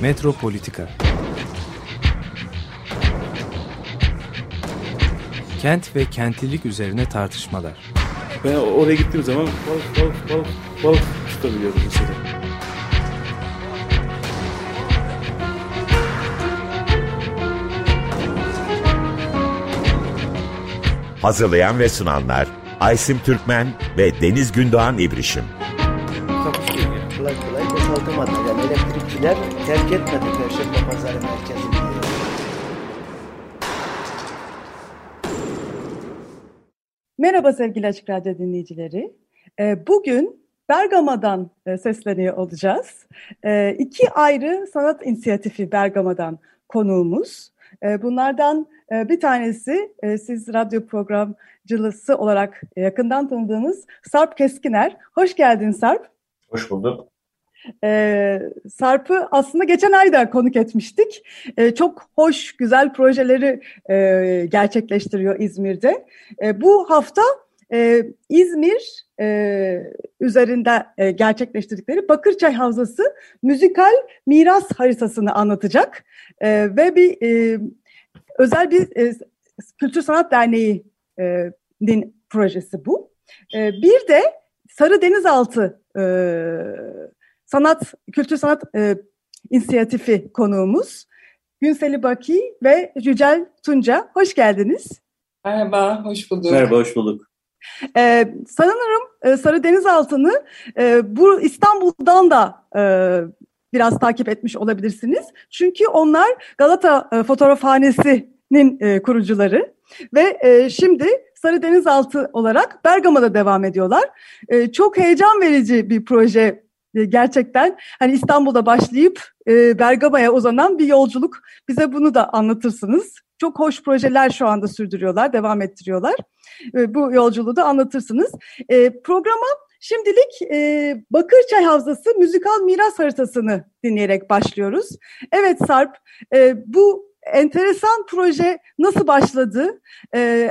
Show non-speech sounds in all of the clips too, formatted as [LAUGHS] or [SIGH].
Metropolitika Kent ve kentlilik üzerine tartışmalar. Ben oraya gittiğim zaman balık balık balık balık tutabiliyordum mesela. Hazırlayan ve sunanlar Aysim Türkmen ve Deniz Gündoğan İbrişim. takusuyor yani. Kolay kolay boşaltamadı. Yani elektrikçiler terk etmedi Perşembe Pazarı merkezini. Merhaba sevgili Açık Radyo dinleyicileri. Ee, Bugün Bergama'dan e, sesleniyor olacağız. Ee, İki ayrı sanat inisiyatifi Bergama'dan konuğumuz. Ee, Bunlardan e, bir tanesi e, siz radyo programcılısı olarak yakından tanıdığınız Sarp Keskiner. Hoş geldin Sarp. Hoş bulduk. Ee, Sarp'ı aslında geçen ay da konuk etmiştik. Ee, çok hoş, güzel projeleri e, gerçekleştiriyor İzmir'de. E, bu hafta e, İzmir e, üzerinde e, gerçekleştirdikleri Bakırçay Havzası müzikal miras haritasını anlatacak. E, ve bir e, özel bir e, Kültür Sanat Derneği'nin projesi bu. E, bir de Sarı Denizaltı e, Sanat, Kültür Sanat e, İnisiyatifi konuğumuz Günseli Baki ve Yücel Tunca. Hoş geldiniz. Merhaba, hoş bulduk. Merhaba, hoş bulduk. Ee, sanırım e, Sarı Denizaltı'nı e, bu İstanbul'dan da e, biraz takip etmiş olabilirsiniz. Çünkü onlar Galata e, Fotoğrafhanesi'nin e, kurucuları ve e, şimdi Sarı Denizaltı olarak Bergama'da devam ediyorlar. E, çok heyecan verici bir proje gerçekten. Hani İstanbul'da başlayıp e, Bergama'ya uzanan bir yolculuk. Bize bunu da anlatırsınız. Çok hoş projeler şu anda sürdürüyorlar, devam ettiriyorlar. E, bu yolculuğu da anlatırsınız. E, programa şimdilik e, Bakırçay Havzası müzikal miras haritasını dinleyerek başlıyoruz. Evet Sarp, e, bu enteresan proje nasıl başladı? E,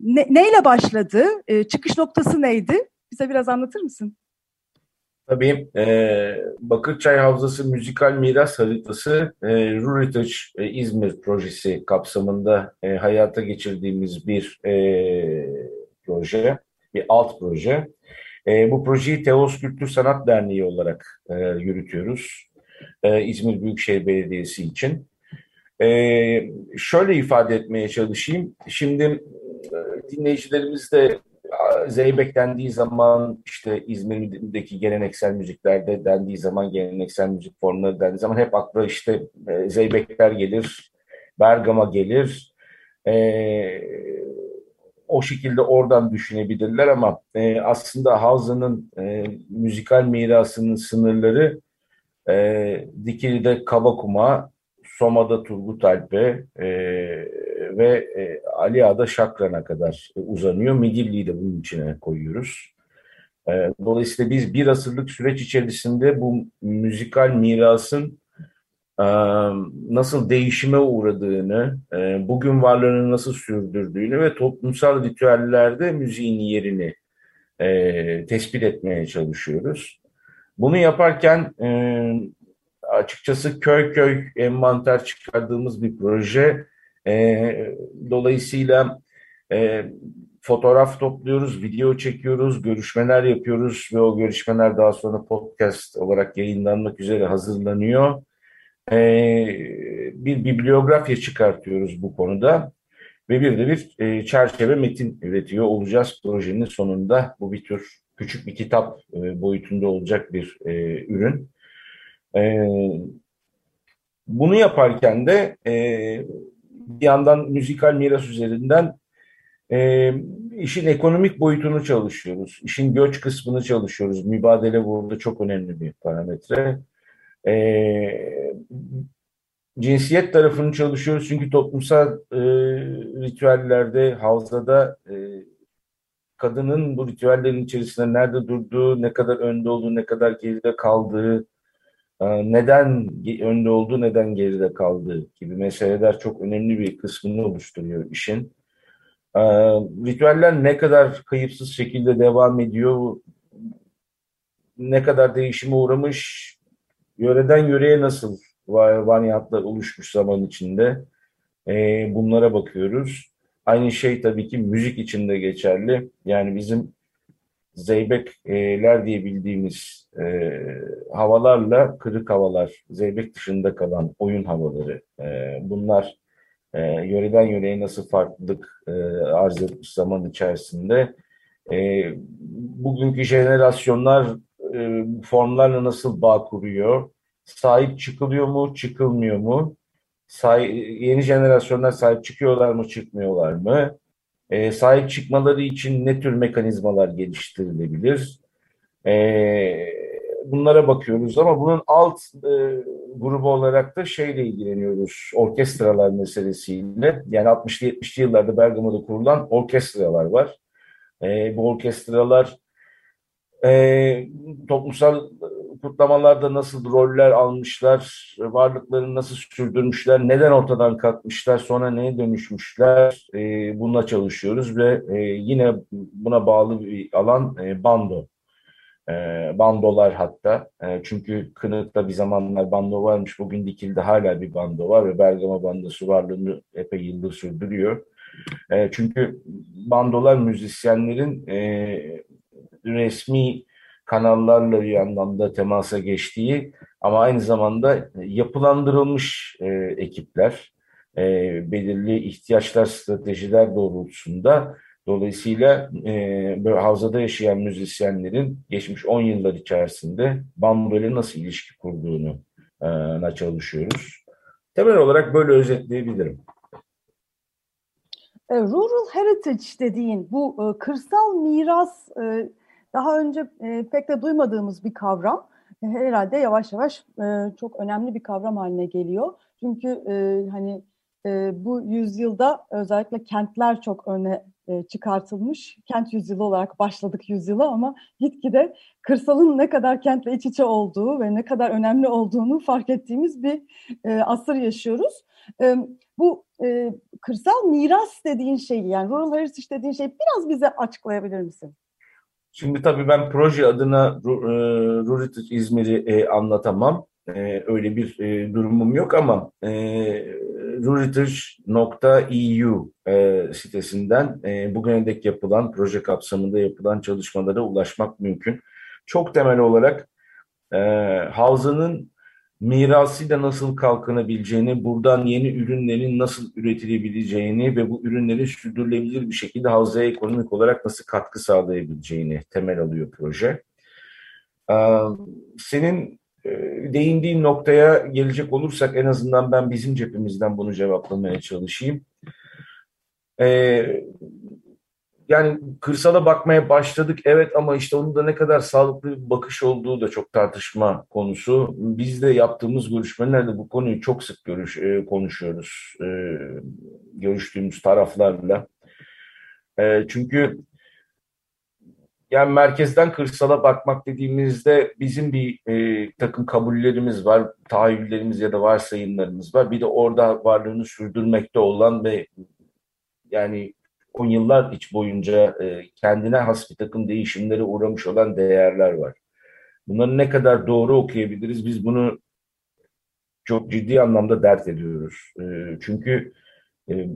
ne, neyle başladı? E, çıkış noktası neydi? Bize biraz anlatır mısın? Tabii e, Bakırçay Havzası Müzikal Miras Haritası e, Ruritage e, İzmir projesi kapsamında e, hayata geçirdiğimiz bir e, proje, bir alt proje. E, bu projeyi Teos Kültür Sanat Derneği olarak e, yürütüyoruz. E, İzmir Büyükşehir Belediyesi için. E, şöyle ifade etmeye çalışayım. Şimdi e, dinleyicilerimiz de Zeybek dendiği zaman işte İzmir'deki geleneksel müziklerde dendiği zaman geleneksel müzik formları dendiği zaman hep akla işte e, Zeybekler gelir, Bergama gelir. E, o şekilde oradan düşünebilirler ama e, aslında Havza'nın e, müzikal mirasının sınırları e, Dikili'de Kabakuma, Soma'da Turgut Alp'e e, ve e, Ali Ağa'da Şakran'a kadar uzanıyor. Midilli'yi de bunun içine koyuyoruz. E, dolayısıyla biz bir asırlık süreç içerisinde bu müzikal mirasın e, nasıl değişime uğradığını, e, bugün varlığını nasıl sürdürdüğünü ve toplumsal ritüellerde müziğin yerini e, tespit etmeye çalışıyoruz. Bunu yaparken e, açıkçası köy köy envanter çıkardığımız bir proje. E, dolayısıyla e, fotoğraf topluyoruz, video çekiyoruz, görüşmeler yapıyoruz ve o görüşmeler daha sonra podcast olarak yayınlanmak üzere hazırlanıyor. E, bir bibliografya çıkartıyoruz bu konuda ve bir de bir e, çerçeve metin üretiyor olacağız projenin sonunda. Bu bir tür küçük bir kitap e, boyutunda olacak bir e, ürün. E, bunu yaparken de e, bir yandan müzikal miras üzerinden e, işin ekonomik boyutunu çalışıyoruz. İşin göç kısmını çalışıyoruz. Mübadele burada çok önemli bir parametre. E, cinsiyet tarafını çalışıyoruz çünkü toplumsal e, ritüellerde, havzada e, kadının bu ritüellerin içerisinde nerede durduğu, ne kadar önde olduğu, ne kadar geride kaldığı, neden önde olduğu, neden geride kaldığı gibi meseleler çok önemli bir kısmını oluşturuyor işin. Ritüeller ne kadar kayıpsız şekilde devam ediyor, ne kadar değişime uğramış, yöreden yöreye nasıl varyantlar oluşmuş zaman içinde. E, bunlara bakıyoruz. Aynı şey tabii ki müzik için de geçerli. Yani bizim zeybekler diye bildiğimiz e, havalarla kırık havalar, zeybek dışında kalan oyun havaları. E, bunlar e, yöreden yöreye nasıl farklılık e, arz etmiş zaman içerisinde. E, bugünkü jenerasyonlar e, formlarla nasıl bağ kuruyor? Sahip çıkılıyor mu, çıkılmıyor mu? Say yeni jenerasyonlar sahip çıkıyorlar mı, çıkmıyorlar mı? E, sahip çıkmaları için ne tür mekanizmalar geliştirilebilir? E, bunlara bakıyoruz ama bunun alt e, grubu olarak da şeyle ilgileniyoruz. Orkestralar meselesiyle. Yani 60'lı 70'li yıllarda Bergama'da kurulan orkestralar var. E, bu orkestralar e, toplumsal kutlamalarda nasıl roller almışlar, varlıklarını nasıl sürdürmüşler, neden ortadan kalkmışlar, sonra neye dönüşmüşler e, bununla çalışıyoruz ve e, yine buna bağlı bir alan e, bando. E, bandolar hatta. E, çünkü Kınık'ta bir zamanlar bando varmış, bugün Dikil'de hala bir bando var ve Bergama bandosu varlığını epey yıldır sürdürüyor. E, çünkü bandolar müzisyenlerin e, resmi kanallarla bir anlamda temasa geçtiği ama aynı zamanda yapılandırılmış e, ekipler, e, belirli ihtiyaçlar, stratejiler doğrultusunda dolayısıyla e, böyle havzada yaşayan müzisyenlerin geçmiş 10 yıllar içerisinde bandoyla nasıl ilişki kurduğunu e, çalışıyoruz. Temel olarak böyle özetleyebilirim. E, rural heritage dediğin bu e, kırsal miras e, daha önce pek de duymadığımız bir kavram. Herhalde yavaş yavaş çok önemli bir kavram haline geliyor. Çünkü hani bu yüzyılda özellikle kentler çok öne çıkartılmış. Kent yüzyılı olarak başladık yüzyıla ama gitgide kırsalın ne kadar kentle iç içe olduğu ve ne kadar önemli olduğunu fark ettiğimiz bir asır yaşıyoruz. Bu kırsal miras dediğin şeyi yani rural heritage dediğin şeyi biraz bize açıklayabilir misin? Şimdi tabii ben proje adına e, Ruritage İzmir'i e, anlatamam. E, öyle bir durumum yok ama ruritage.eu e, sitesinden bugüne dek yapılan, proje kapsamında yapılan çalışmalara ulaşmak mümkün. Çok temel olarak havzanın mirasıyla nasıl kalkınabileceğini, buradan yeni ürünlerin nasıl üretilebileceğini ve bu ürünlerin sürdürülebilir bir şekilde havzaya ekonomik olarak nasıl katkı sağlayabileceğini temel alıyor proje. Senin e, değindiğin noktaya gelecek olursak en azından ben bizim cepimizden bunu cevaplamaya çalışayım. Ee, yani kırsala bakmaya başladık evet ama işte onun da ne kadar sağlıklı bir bakış olduğu da çok tartışma konusu. Biz de yaptığımız görüşmelerde bu konuyu çok sık görüş, e, konuşuyoruz e, görüştüğümüz taraflarla. E, çünkü yani merkezden kırsala bakmak dediğimizde bizim bir e, takım kabullerimiz var, tahayyüllerimiz ya da varsayımlarımız var. Bir de orada varlığını sürdürmekte olan ve yani on yıllar iç boyunca e, kendine has bir takım değişimlere uğramış olan değerler var. Bunları ne kadar doğru okuyabiliriz? Biz bunu çok ciddi anlamda dert ediyoruz. E, çünkü e,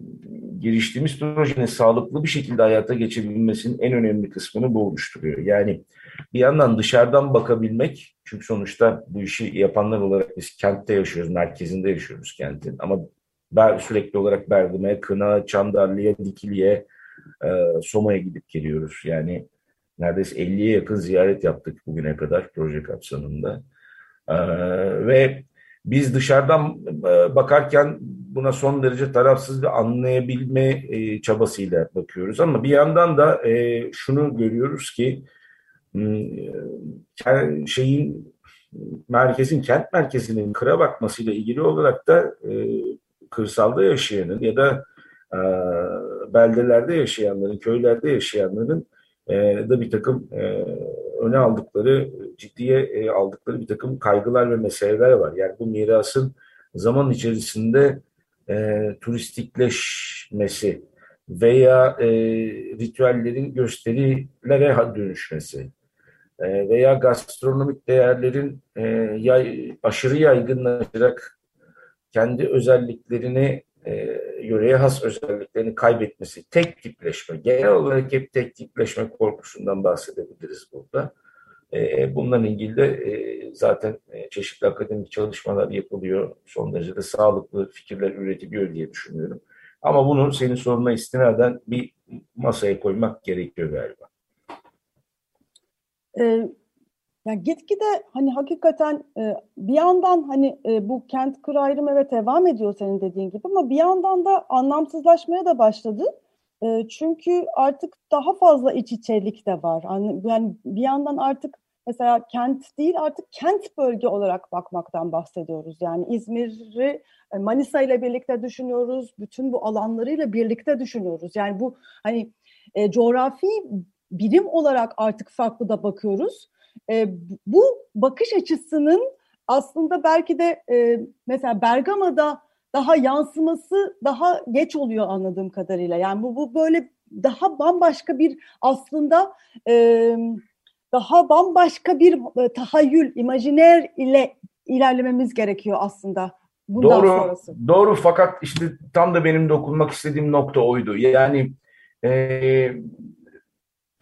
giriştiğimiz projenin sağlıklı bir şekilde hayata geçebilmesinin en önemli kısmını bu oluşturuyor. Yani bir yandan dışarıdan bakabilmek, çünkü sonuçta bu işi yapanlar olarak biz kentte yaşıyoruz, merkezinde yaşıyoruz kentin. Ama ben sürekli olarak Bergama'ya, Kına, Çandarlı'ya, Dikili'ye, e, Soma'ya gidip geliyoruz. Yani neredeyse 50'ye yakın ziyaret yaptık bugüne kadar proje kapsamında. E, ve biz dışarıdan e, bakarken buna son derece tarafsız bir anlayabilme e, çabasıyla bakıyoruz. Ama bir yandan da e, şunu görüyoruz ki e, şeyin merkezin kent merkezinin kıra bakmasıyla ilgili olarak da e, kırsalda yaşayanın ya da e, beldelerde yaşayanların, köylerde yaşayanların e, da bir takım e, öne aldıkları, ciddiye e, aldıkları bir takım kaygılar ve meseleler var. Yani bu mirasın zaman içerisinde e, turistikleşmesi veya e, ritüellerin gösterilere dönüşmesi e, veya gastronomik değerlerin e, yay, aşırı yaygınlaşarak kendi özelliklerini e, yöreye has özelliklerini kaybetmesi, tek tipleşme, genel olarak hep tek tipleşme korkusundan bahsedebiliriz burada. E, bununla ilgili de e, zaten e, çeşitli akademik çalışmalar yapılıyor. Son derece de sağlıklı fikirler üretiliyor diye düşünüyorum. Ama bunu senin soruna istinaden bir masaya koymak gerekiyor galiba. Yani gitgide hani hakikaten e, bir yandan hani e, bu kent kır ayrımı evet devam ediyor senin dediğin gibi ama bir yandan da anlamsızlaşmaya da başladı. E, çünkü artık daha fazla iç içelik de var. Yani bir yandan artık mesela kent değil artık kent bölge olarak bakmaktan bahsediyoruz. Yani İzmir'i Manisa ile birlikte düşünüyoruz. Bütün bu alanlarıyla birlikte düşünüyoruz. Yani bu hani e, coğrafi birim olarak artık farklı da bakıyoruz. E, bu bakış açısının aslında belki de e, mesela Bergama'da daha yansıması daha geç oluyor anladığım kadarıyla. Yani bu, bu böyle daha bambaşka bir aslında e, daha bambaşka bir e, tahayyül, imajiner ile ilerlememiz gerekiyor aslında. Bundan doğru, sonrası. doğru fakat işte tam da benim dokunmak istediğim nokta oydu. Yani e,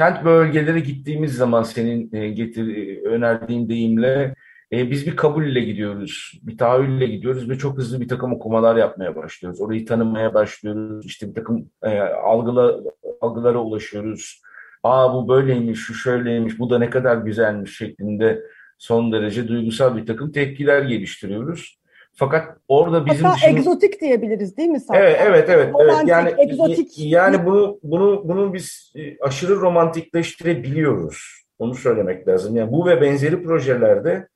kent bölgelere gittiğimiz zaman senin e, getir, e, önerdiğin deyimle e, biz bir kabulle gidiyoruz, bir tahayyülle gidiyoruz ve çok hızlı bir takım okumalar yapmaya başlıyoruz. Orayı tanımaya başlıyoruz, işte bir takım e, algıla, algılara ulaşıyoruz. Aa bu böyleymiş, şu şöyleymiş, bu da ne kadar güzelmiş şeklinde son derece duygusal bir takım tepkiler geliştiriyoruz. Fakat orada bizim Hatta dışında... egzotik diyebiliriz değil mi? Sanki? Evet, evet, evet. Romantik, evet. Yani, egzotik. yani bunu, bunu, bunu biz e, aşırı romantikleştirebiliyoruz. Onu söylemek lazım. Yani bu ve benzeri projelerde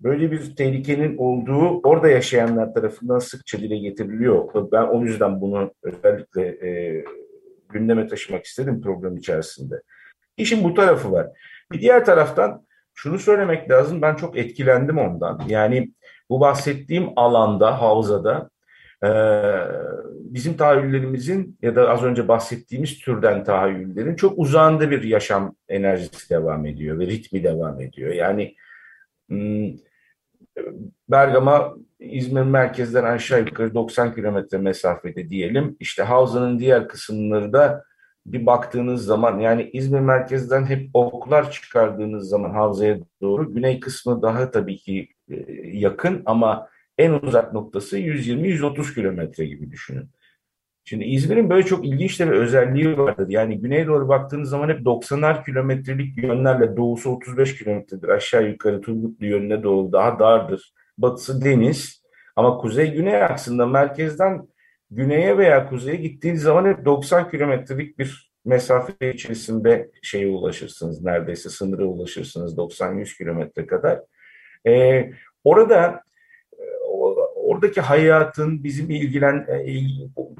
böyle bir tehlikenin olduğu orada yaşayanlar tarafından sıkça dile getiriliyor. Ben o yüzden bunu özellikle e, gündeme taşımak istedim program içerisinde. İşin bu tarafı var. Bir diğer taraftan şunu söylemek lazım. Ben çok etkilendim ondan. Yani bu bahsettiğim alanda, havzada e, bizim tahayyüllerimizin ya da az önce bahsettiğimiz türden tahayyüllerin çok uzağında bir yaşam enerjisi devam ediyor ve ritmi devam ediyor. Yani hmm, Bergama İzmir merkezden aşağı yukarı 90 kilometre mesafede diyelim. İşte havzanın diğer kısımları da bir baktığınız zaman yani İzmir merkezden hep oklar çıkardığınız zaman havzaya doğru güney kısmı daha tabii ki yakın ama en uzak noktası 120-130 kilometre gibi düşünün. Şimdi İzmir'in böyle çok ilginç bir özelliği vardır. Yani güney doğru baktığınız zaman hep 90'ar kilometrelik yönlerle doğusu 35 kilometredir. Aşağı yukarı Turgutlu yönüne doğru daha dardır. Batısı deniz. Ama kuzey-güney aksında merkezden güneye veya kuzeye gittiğiniz zaman hep 90 kilometrelik bir mesafe içerisinde şeye ulaşırsınız. Neredeyse sınıra ulaşırsınız 90-100 kilometre kadar. Ee, orada oradaki hayatın bizim ilgilen e,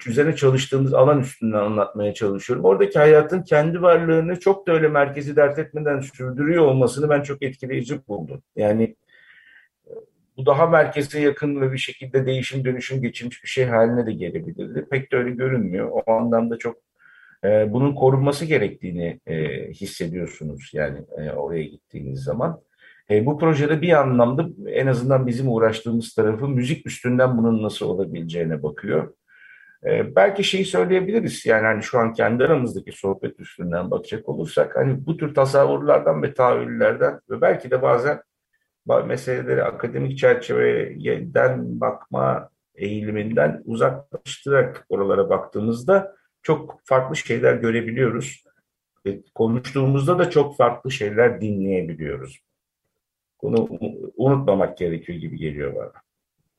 üzerine çalıştığımız alan üstünden anlatmaya çalışıyorum. Oradaki hayatın kendi varlığını çok da öyle merkezi dert etmeden sürdürüyor olmasını ben çok etkileyici buldum. Yani bu daha merkeze yakın ve bir şekilde değişim dönüşüm geçirmiş bir şey haline de gelebilirdi. Pek de öyle görünmüyor. O anlamda çok e, bunun korunması gerektiğini e, hissediyorsunuz yani e, oraya gittiğiniz zaman. E, bu projede bir anlamda en azından bizim uğraştığımız tarafı müzik üstünden bunun nasıl olabileceğine bakıyor. E, belki şeyi söyleyebiliriz yani hani şu an kendi aramızdaki sohbet üstünden bakacak olursak hani bu tür tasavvurlardan ve tahayyüllerden ve belki de bazen meseleleri akademik çerçeveden bakma eğiliminden uzaklaştırarak oralara baktığımızda çok farklı şeyler görebiliyoruz. E, konuştuğumuzda da çok farklı şeyler dinleyebiliyoruz. Bunu unutmamak gerekiyor gibi geliyor bana.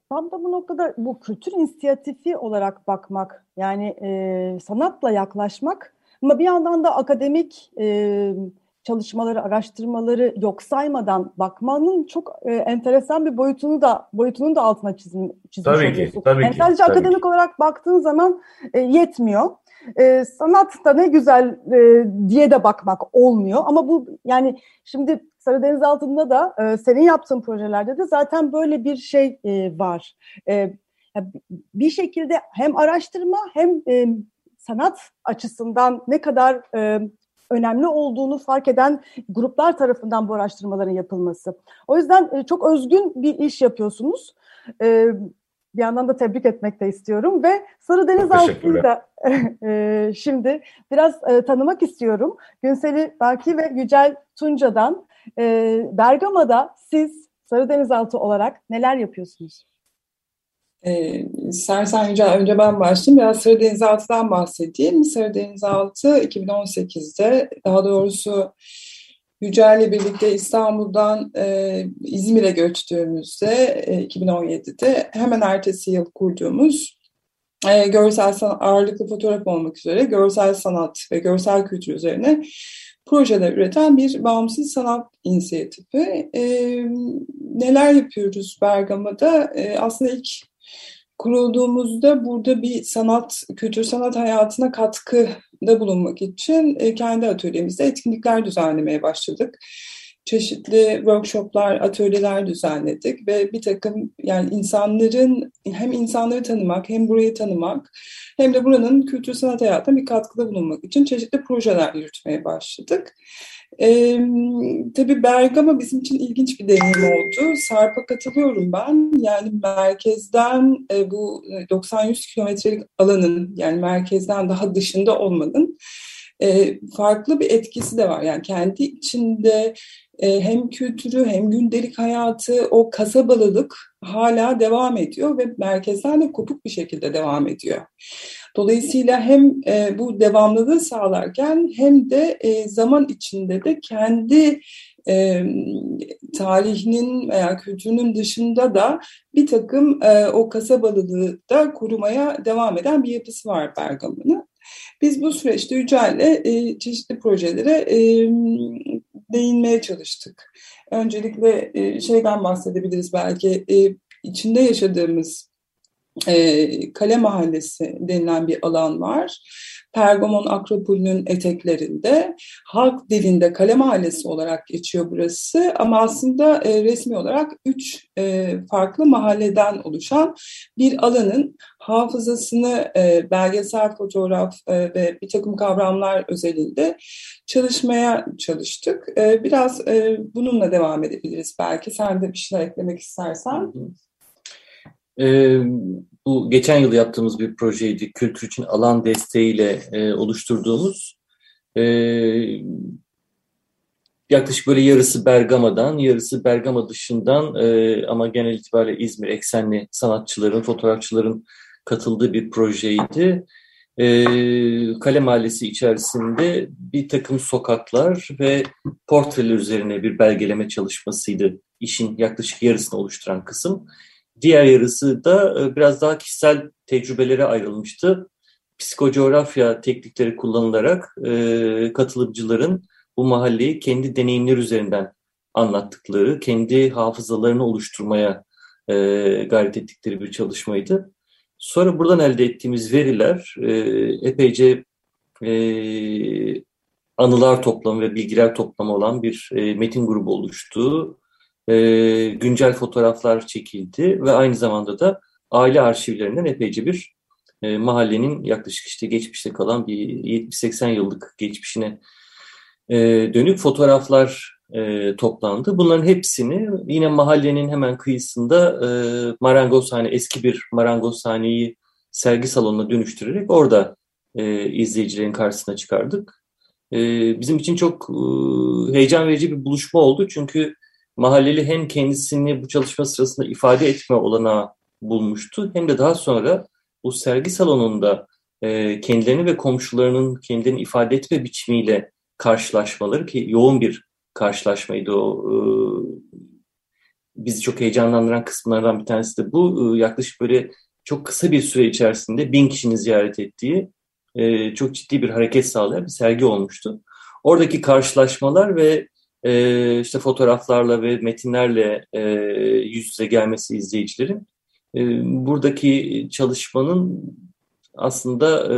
Tam da bu noktada bu kültür inisiyatifi olarak bakmak, yani e, sanatla yaklaşmak ama bir yandan da akademik e, çalışmaları, araştırmaları yok saymadan bakmanın çok e, enteresan bir boyutunu da boyutunun da altına çizim, çizmiş tabii oluyorsun. Ki, tabii yani ki, sadece tabii akademik ki. olarak baktığın zaman e, yetmiyor. E, sanat da ne güzel e, diye de bakmak olmuyor ama bu yani şimdi Sarıdeniz altında da e, senin yaptığın projelerde de zaten böyle bir şey e, var. E, bir şekilde hem araştırma hem e, sanat açısından ne kadar e, önemli olduğunu fark eden gruplar tarafından bu araştırmaların yapılması. O yüzden e, çok özgün bir iş yapıyorsunuz. E, bir yandan da tebrik etmek de istiyorum ve Sarı Deniz Altı'yı da [LAUGHS] e, şimdi biraz e, tanımak istiyorum. Günseli Baki ve Yücel Tunca'dan e, Bergama'da siz Sarı Denizaltı olarak neler yapıyorsunuz? Ee, Sersen Yücel, önce ben başlayayım. Biraz Sarı Denizaltı'dan bahsedeyim. Sarı Denizaltı 2018'de, daha doğrusu Yücel'le birlikte İstanbul'dan e, İzmir'e göçtüğümüzde e, 2017'de hemen ertesi yıl kurduğumuz e, görsel sanat, ağırlıklı fotoğraf olmak üzere görsel sanat ve görsel kültür üzerine projeler üreten bir bağımsız sanat inisiyatifi. E, neler yapıyoruz Bergama'da? E, aslında ilk kurulduğumuzda burada bir sanat, kültür sanat hayatına katkıda bulunmak için e, kendi atölyemizde etkinlikler düzenlemeye başladık. Çeşitli workshoplar, atölyeler düzenledik ve bir takım yani insanların hem insanları tanımak hem burayı tanımak hem de buranın kültür sanat hayatına bir katkıda bulunmak için çeşitli projeler yürütmeye başladık. Ee, tabii Bergama bizim için ilginç bir deneyim oldu. Sarp'a katılıyorum ben. Yani merkezden e, bu 90-100 kilometrelik alanın yani merkezden daha dışında olmanın e, farklı bir etkisi de var. Yani kendi içinde e, hem kültürü hem gündelik hayatı o kasabalılık hala devam ediyor ve merkezden de kopuk bir şekilde devam ediyor. Dolayısıyla hem e, bu devamlılığı sağlarken hem de e, zaman içinde de kendi e, tarihinin veya kültürünün dışında da bir takım e, o kasabalılığı da korumaya devam eden bir yapısı var Bergama'nın. Biz bu süreçte Yücel'le e, çeşitli projelere e, değinmeye çalıştık. Öncelikle e, şeyden bahsedebiliriz belki e, içinde yaşadığımız e, Kale Mahallesi denilen bir alan var. Pergamon Akropolü'nün eteklerinde halk dilinde Kale Mahallesi olarak geçiyor burası ama aslında e, resmi olarak üç e, farklı mahalleden oluşan bir alanın hafızasını e, belgesel fotoğraf e, ve bir takım kavramlar özelinde çalışmaya çalıştık. E, biraz e, bununla devam edebiliriz belki. Sen de bir şeyler eklemek istersen. E, bu geçen yıl yaptığımız bir projeydi. Kültür için alan desteğiyle e, oluşturduğumuz. E, yaklaşık böyle yarısı Bergama'dan, yarısı Bergama dışından e, ama genel itibariyle İzmir eksenli sanatçıların, fotoğrafçıların katıldığı bir projeydi. E, Kale Mahallesi içerisinde bir takım sokaklar ve portreler üzerine bir belgeleme çalışmasıydı. İşin yaklaşık yarısını oluşturan kısım. Diğer yarısı da e, biraz daha kişisel tecrübelere ayrılmıştı. Psikocoğrafya teknikleri kullanılarak e, katılımcıların bu mahalleyi kendi deneyimler üzerinden anlattıkları, kendi hafızalarını oluşturmaya e, gayret ettikleri bir çalışmaydı. Sonra buradan elde ettiğimiz veriler e, epeyce e, anılar toplamı ve bilgiler toplamı olan bir e, metin grubu oluştu e, güncel fotoğraflar çekildi ve aynı zamanda da aile arşivlerinden epeyce bir e, mahallenin yaklaşık işte geçmişte kalan bir 70-80 yıllık geçmişine e, dönük fotoğraflar e, toplandı. Bunların hepsini yine mahallenin hemen kıyısında e, marangozhane, eski bir marangozhaneyi sergi salonuna dönüştürerek orada e, izleyicilerin karşısına çıkardık. E, bizim için çok e, heyecan verici bir buluşma oldu çünkü mahalleli hem kendisini bu çalışma sırasında ifade etme olanağı bulmuştu hem de daha sonra bu sergi salonunda e, kendilerini ve komşularının kendilerini ifade etme biçimiyle karşılaşmaları ki yoğun bir karşılaşmaydı o. E, bizi çok heyecanlandıran kısımlardan bir tanesi de bu. E, yaklaşık böyle çok kısa bir süre içerisinde bin kişinin ziyaret ettiği e, çok ciddi bir hareket sağlayan bir sergi olmuştu. Oradaki karşılaşmalar ve e, işte fotoğraflarla ve metinlerle e, yüz yüze gelmesi izleyicilerin e, buradaki çalışmanın aslında e,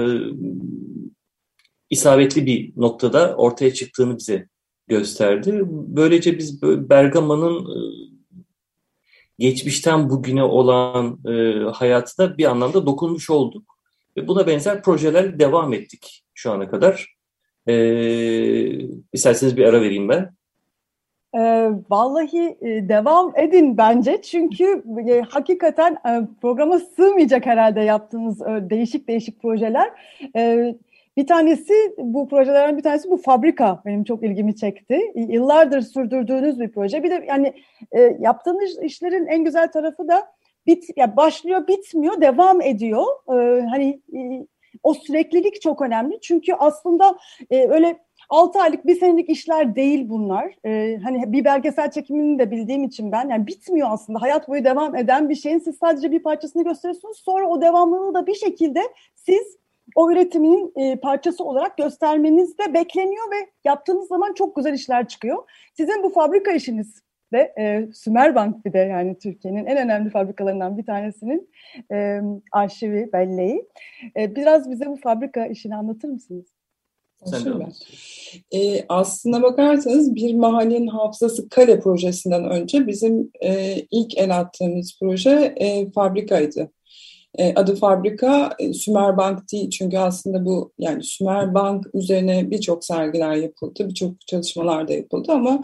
isabetli bir noktada ortaya çıktığını bize gösterdi. Böylece biz Bergama'nın e, geçmişten bugüne olan e, hayatına bir anlamda dokunmuş olduk. Ve buna benzer projeler devam ettik şu ana kadar. E, isterseniz bir ara vereyim ben. E, vallahi e, devam edin bence çünkü e, hakikaten e, programa sığmayacak herhalde yaptığınız değişik değişik projeler. Bir tanesi bu projelerden bir tanesi bu fabrika benim çok ilgimi çekti. Yıllardır sürdürdüğünüz bir proje. Bir de yani yaptığınız işlerin en güzel tarafı da bit ya başlıyor bitmiyor devam ediyor. Hani o süreklilik çok önemli. Çünkü aslında öyle 6 aylık bir senelik işler değil bunlar. Ee, hani bir belgesel çekimini de bildiğim için ben yani bitmiyor aslında. Hayat boyu devam eden bir şeyin siz sadece bir parçasını gösteriyorsunuz. Sonra o devamlılığı da bir şekilde siz o üretimin e, parçası olarak göstermeniz de bekleniyor ve yaptığınız zaman çok güzel işler çıkıyor. Sizin bu fabrika işiniz de e, Sümerbank bir de yani Türkiye'nin en önemli fabrikalarından bir tanesinin e, arşivi, belleği. E, biraz bize bu fabrika işini anlatır mısınız? Sen e, aslına bakarsanız bir mahallenin hafızası kale projesinden önce bizim e, ilk el attığımız proje e, fabrikaydı. E, adı fabrika e, Sümer Bank değil. Çünkü aslında bu yani Sümer Bank üzerine birçok sergiler yapıldı, birçok çalışmalar da yapıldı ama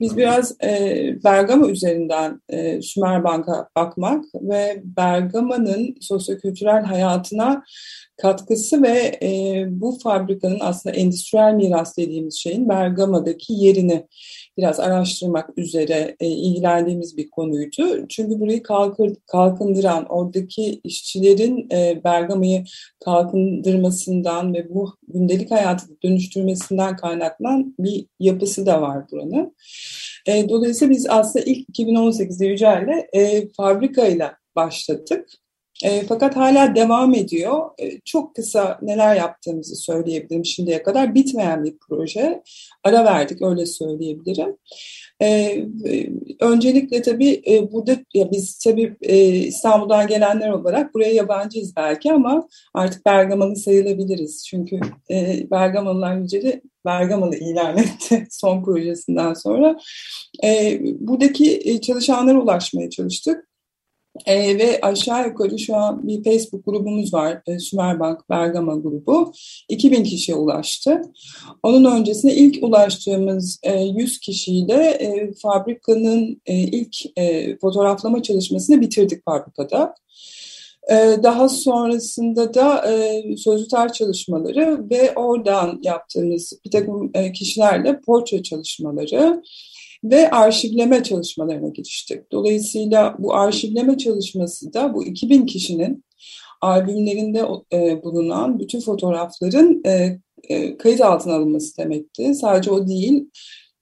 biz biraz e, Bergama üzerinden e, Sümer Bank'a bakmak ve Bergama'nın sosyokültürel hayatına katkısı ve e, bu fabrikanın aslında endüstriyel miras dediğimiz şeyin Bergama'daki yerini biraz araştırmak üzere e, ilgilendiğimiz bir konuydu. Çünkü burayı kalkır, kalkındıran, oradaki işçilerin e, Bergama'yı kalkındırmasından ve bu gündelik hayatı dönüştürmesinden kaynaklanan bir yapısı da var buranın. E, dolayısıyla biz aslında ilk 2018'de Yücel'le e, fabrikayla başladık. E, fakat hala devam ediyor. E, çok kısa neler yaptığımızı söyleyebilirim şimdiye kadar. Bitmeyen bir proje. Ara verdik öyle söyleyebilirim. E, öncelikle tabii e, burada ya biz tabii e, İstanbul'dan gelenler olarak buraya yabancıyız belki ama artık Bergamalı sayılabiliriz. Çünkü e, Bergamalılar Yücel'i Bergamalı ilan etti [LAUGHS] son projesinden sonra. E, buradaki çalışanlara ulaşmaya çalıştık. E, ve aşağı yukarı şu an bir Facebook grubumuz var. E, Sümerbank Bergama grubu. 2000 kişiye ulaştı. Onun öncesinde ilk ulaştığımız e, 100 kişiyle e, fabrikanın e, ilk e, fotoğraflama çalışmasını bitirdik fabrikada. E, daha sonrasında da e, sözlü tarih çalışmaları ve oradan yaptığımız bir takım e, kişilerle portre çalışmaları ve arşivleme çalışmalarına giriştik. Dolayısıyla bu arşivleme çalışması da bu 2000 kişinin albümlerinde e, bulunan bütün fotoğrafların e, e, kayıt altına alınması demekti. Sadece o değil,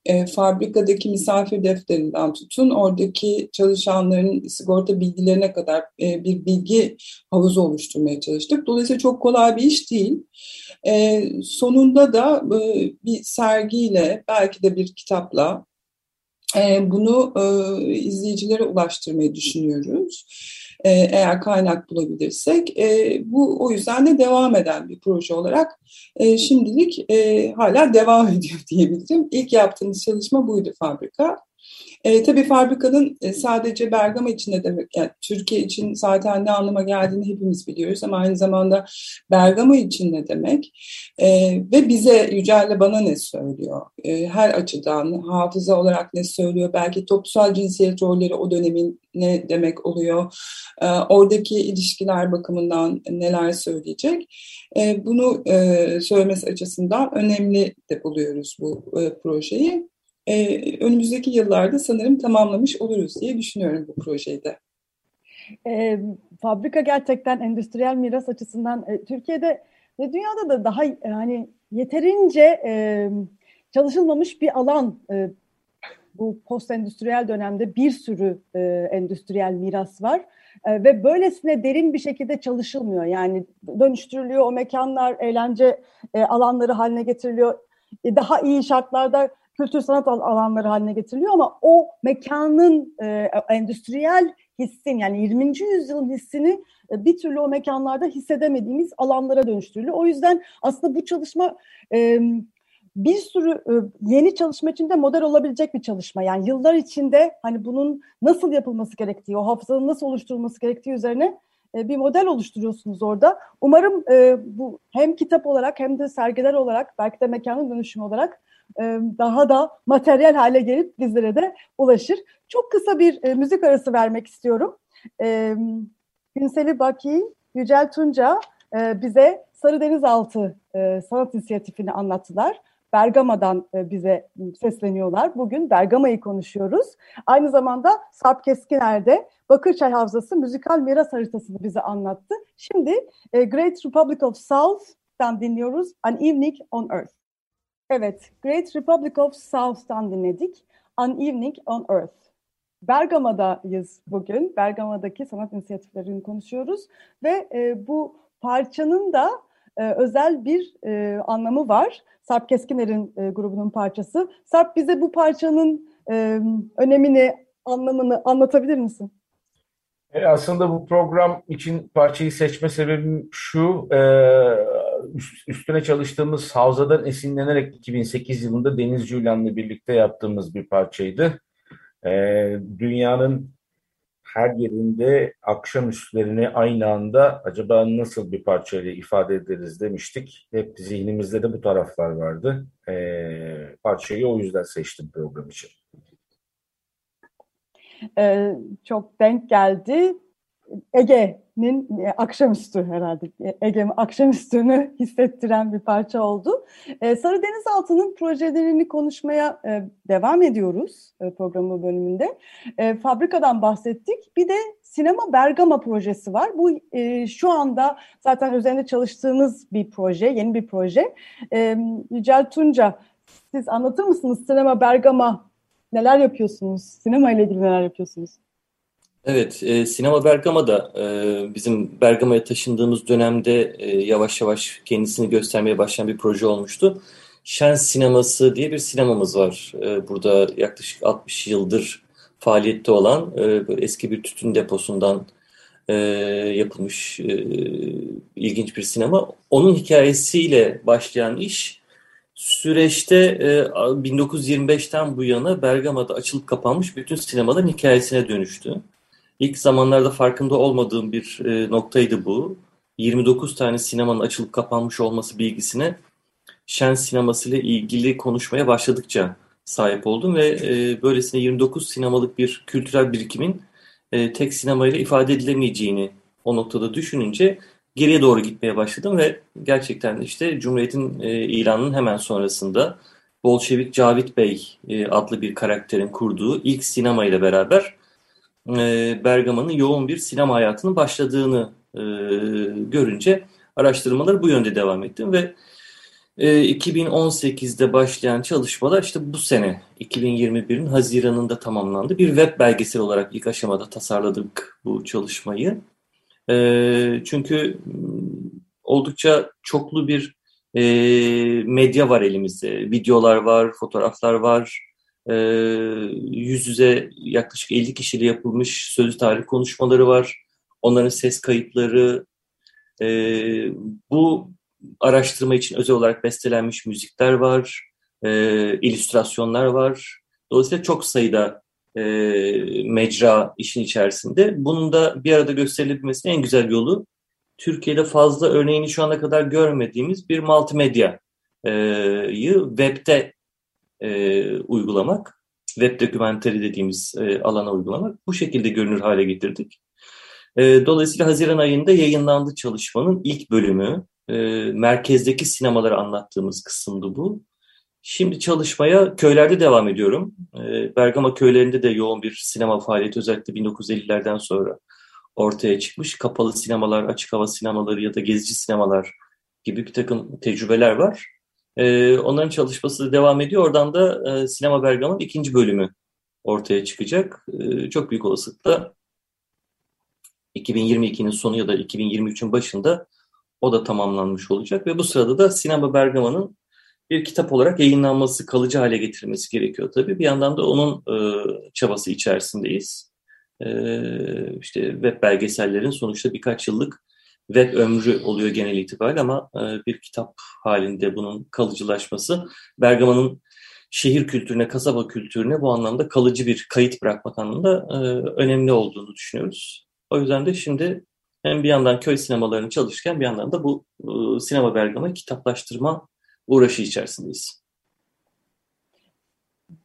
e, fabrikadaki misafir defterinden tutun, oradaki çalışanların sigorta bilgilerine kadar e, bir bilgi havuzu oluşturmaya çalıştık. Dolayısıyla çok kolay bir iş değil. E, sonunda da e, bir sergiyle, belki de bir kitapla bunu e, izleyicilere ulaştırmayı düşünüyoruz. E, eğer kaynak bulabilirsek. E, bu o yüzden de devam eden bir proje olarak e, şimdilik e, hala devam [LAUGHS] ediyor diyebilirim. İlk yaptığımız çalışma buydu fabrika. E, tabii fabrikanın e, sadece Bergama için ne demek, yani Türkiye için zaten ne anlama geldiğini hepimiz biliyoruz ama aynı zamanda Bergama için ne demek e, ve bize Yücel'le bana ne söylüyor? E, her açıdan hafıza olarak ne söylüyor? Belki toplumsal cinsiyet rolleri o dönemin ne demek oluyor? E, oradaki ilişkiler bakımından neler söyleyecek? E, bunu e, söylemesi açısından önemli de buluyoruz bu e, projeyi e, önümüzdeki yıllarda sanırım tamamlamış oluruz diye düşünüyorum bu projeyi de. E, fabrika gerçekten endüstriyel miras açısından e, Türkiye'de ve dünyada da daha hani yeterince e, çalışılmamış bir alan e, bu post endüstriyel dönemde bir sürü e, endüstriyel miras var e, ve böylesine derin bir şekilde çalışılmıyor. Yani dönüştürülüyor o mekanlar, eğlence e, alanları haline getiriliyor. E, daha iyi şartlarda kültür sanat alanları haline getiriliyor ama o mekanın e, endüstriyel hissin yani 20. yüzyılın hissini e, bir türlü o mekanlarda hissedemediğimiz alanlara dönüştürülüyor. O yüzden aslında bu çalışma e, bir sürü e, yeni çalışma için de model olabilecek bir çalışma. Yani yıllar içinde hani bunun nasıl yapılması gerektiği, o hafızanın nasıl oluşturulması gerektiği üzerine e, bir model oluşturuyorsunuz orada. Umarım bu hem kitap olarak hem de sergiler olarak belki de mekanın dönüşümü olarak daha da materyal hale gelip bizlere de ulaşır. Çok kısa bir e, müzik arası vermek istiyorum. Günseli Baki, Yücel Tunca e, bize Sarı Denizaltı e, sanat inisiyatifini anlattılar. Bergama'dan bize sesleniyorlar. Bugün Bergama'yı konuşuyoruz. Aynı zamanda Sarp Keskiner de Bakırçay Havzası müzikal miras haritasını bize anlattı. Şimdi Great Republic of South'tan dinliyoruz An Evening on Earth. Evet, Great Republic of South'tan dinledik. An Evening on Earth. Bergama'dayız bugün. Bergama'daki sanat inisiyatiflerini konuşuyoruz ve e, bu parçanın da e, özel bir e, anlamı var. Sarp Keskiner'in e, grubunun parçası. Sarp bize bu parçanın e, önemini, anlamını anlatabilir misin? E, aslında bu program için parçayı seçme sebebim şu, e, üstüne çalıştığımız Havza'dan esinlenerek 2008 yılında Deniz Cülan'la birlikte yaptığımız bir parçaydı. E, dünyanın her yerinde akşamüstlerini aynı anda acaba nasıl bir parçayla ifade ederiz demiştik. Hep zihnimizde de bu taraflar vardı. E, parçayı o yüzden seçtim program için. Ee, çok denk geldi. Ege'nin e, akşamüstü herhalde. Ege akşamüstünü hissettiren bir parça oldu. Ee, Sarı Denizaltı'nın projelerini konuşmaya e, devam ediyoruz e, programı bölümünde. E, fabrikadan bahsettik. Bir de Sinema Bergama projesi var. Bu e, şu anda zaten üzerinde çalıştığınız bir proje, yeni bir proje. E, Yücel Tunca, siz anlatır mısınız Sinema Bergama neler yapıyorsunuz? Sinema ile ilgili neler yapıyorsunuz? Evet, e, Sinema Bergama'da e, bizim Bergama'ya taşındığımız dönemde e, yavaş yavaş kendisini göstermeye başlayan bir proje olmuştu. Şen Sineması diye bir sinemamız var. E, burada yaklaşık 60 yıldır faaliyette olan e, böyle eski bir tütün deposundan e, yapılmış e, ilginç bir sinema. Onun hikayesiyle başlayan iş süreçte e, 1925'ten bu yana Bergama'da açılıp kapanmış bütün sinemaların hikayesine dönüştü. İlk zamanlarda farkında olmadığım bir e, noktaydı bu. 29 tane sinemanın açılıp kapanmış olması bilgisine Şen sineması ile ilgili konuşmaya başladıkça sahip oldum ve e, böylesine 29 sinemalık bir kültürel birikimin e, tek sinemayla ifade edilemeyeceğini o noktada düşününce geriye doğru gitmeye başladım ve gerçekten işte Cumhuriyet'in e, ilanının hemen sonrasında Bolşevik Cavit Bey e, adlı bir karakterin kurduğu ilk sinema ile beraber e, Bergama'nın yoğun bir sinema hayatının başladığını e, görünce araştırmaları bu yönde devam ettim ve e, 2018'de başlayan çalışmalar işte bu sene 2021'in Haziran'ında tamamlandı. Bir web belgesel olarak ilk aşamada tasarladık bu çalışmayı. E, çünkü oldukça çoklu bir e, medya var elimizde. Videolar var, fotoğraflar var, e, yüz yüze yaklaşık 50 kişiyle yapılmış sözlü tarih konuşmaları var. Onların ses kayıtları, e, bu araştırma için özel olarak bestelenmiş müzikler var, e, illüstrasyonlar var. Dolayısıyla çok sayıda e, mecra işin içerisinde. Bunun da bir arada gösterilebilmesinin en güzel yolu Türkiye'de fazla örneğini şu ana kadar görmediğimiz bir multimedyayı webde e, uygulamak, web dokümenteri dediğimiz e, alana uygulamak bu şekilde görünür hale getirdik. E, dolayısıyla Haziran ayında yayınlandı çalışmanın ilk bölümü. E, merkezdeki sinemaları anlattığımız kısımdı bu. Şimdi çalışmaya köylerde devam ediyorum. E, Bergama köylerinde de yoğun bir sinema faaliyeti özellikle 1950'lerden sonra ortaya çıkmış. Kapalı sinemalar, açık hava sinemaları ya da gezici sinemalar gibi bir takım tecrübeler var. E, onların çalışması devam ediyor. Oradan da e, Sinema Bergama'nın ikinci bölümü ortaya çıkacak. E, çok büyük olasılıkla 2022'nin sonu ya da 2023'ün başında o da tamamlanmış olacak ve bu sırada da Sinema Bergama'nın bir kitap olarak yayınlanması, kalıcı hale getirilmesi gerekiyor tabii. Bir yandan da onun e, çabası içerisindeyiz. E, işte web belgesellerin sonuçta birkaç yıllık web ömrü oluyor genel itibariyle ama e, bir kitap halinde bunun kalıcılaşması Bergama'nın şehir kültürüne, kasaba kültürüne bu anlamda kalıcı bir kayıt bırakmak anlamında e, önemli olduğunu düşünüyoruz. O yüzden de şimdi hem bir yandan köy sinemalarını çalışırken bir yandan da bu e, sinema Bergama kitaplaştırma uğraşı içerisindeyiz.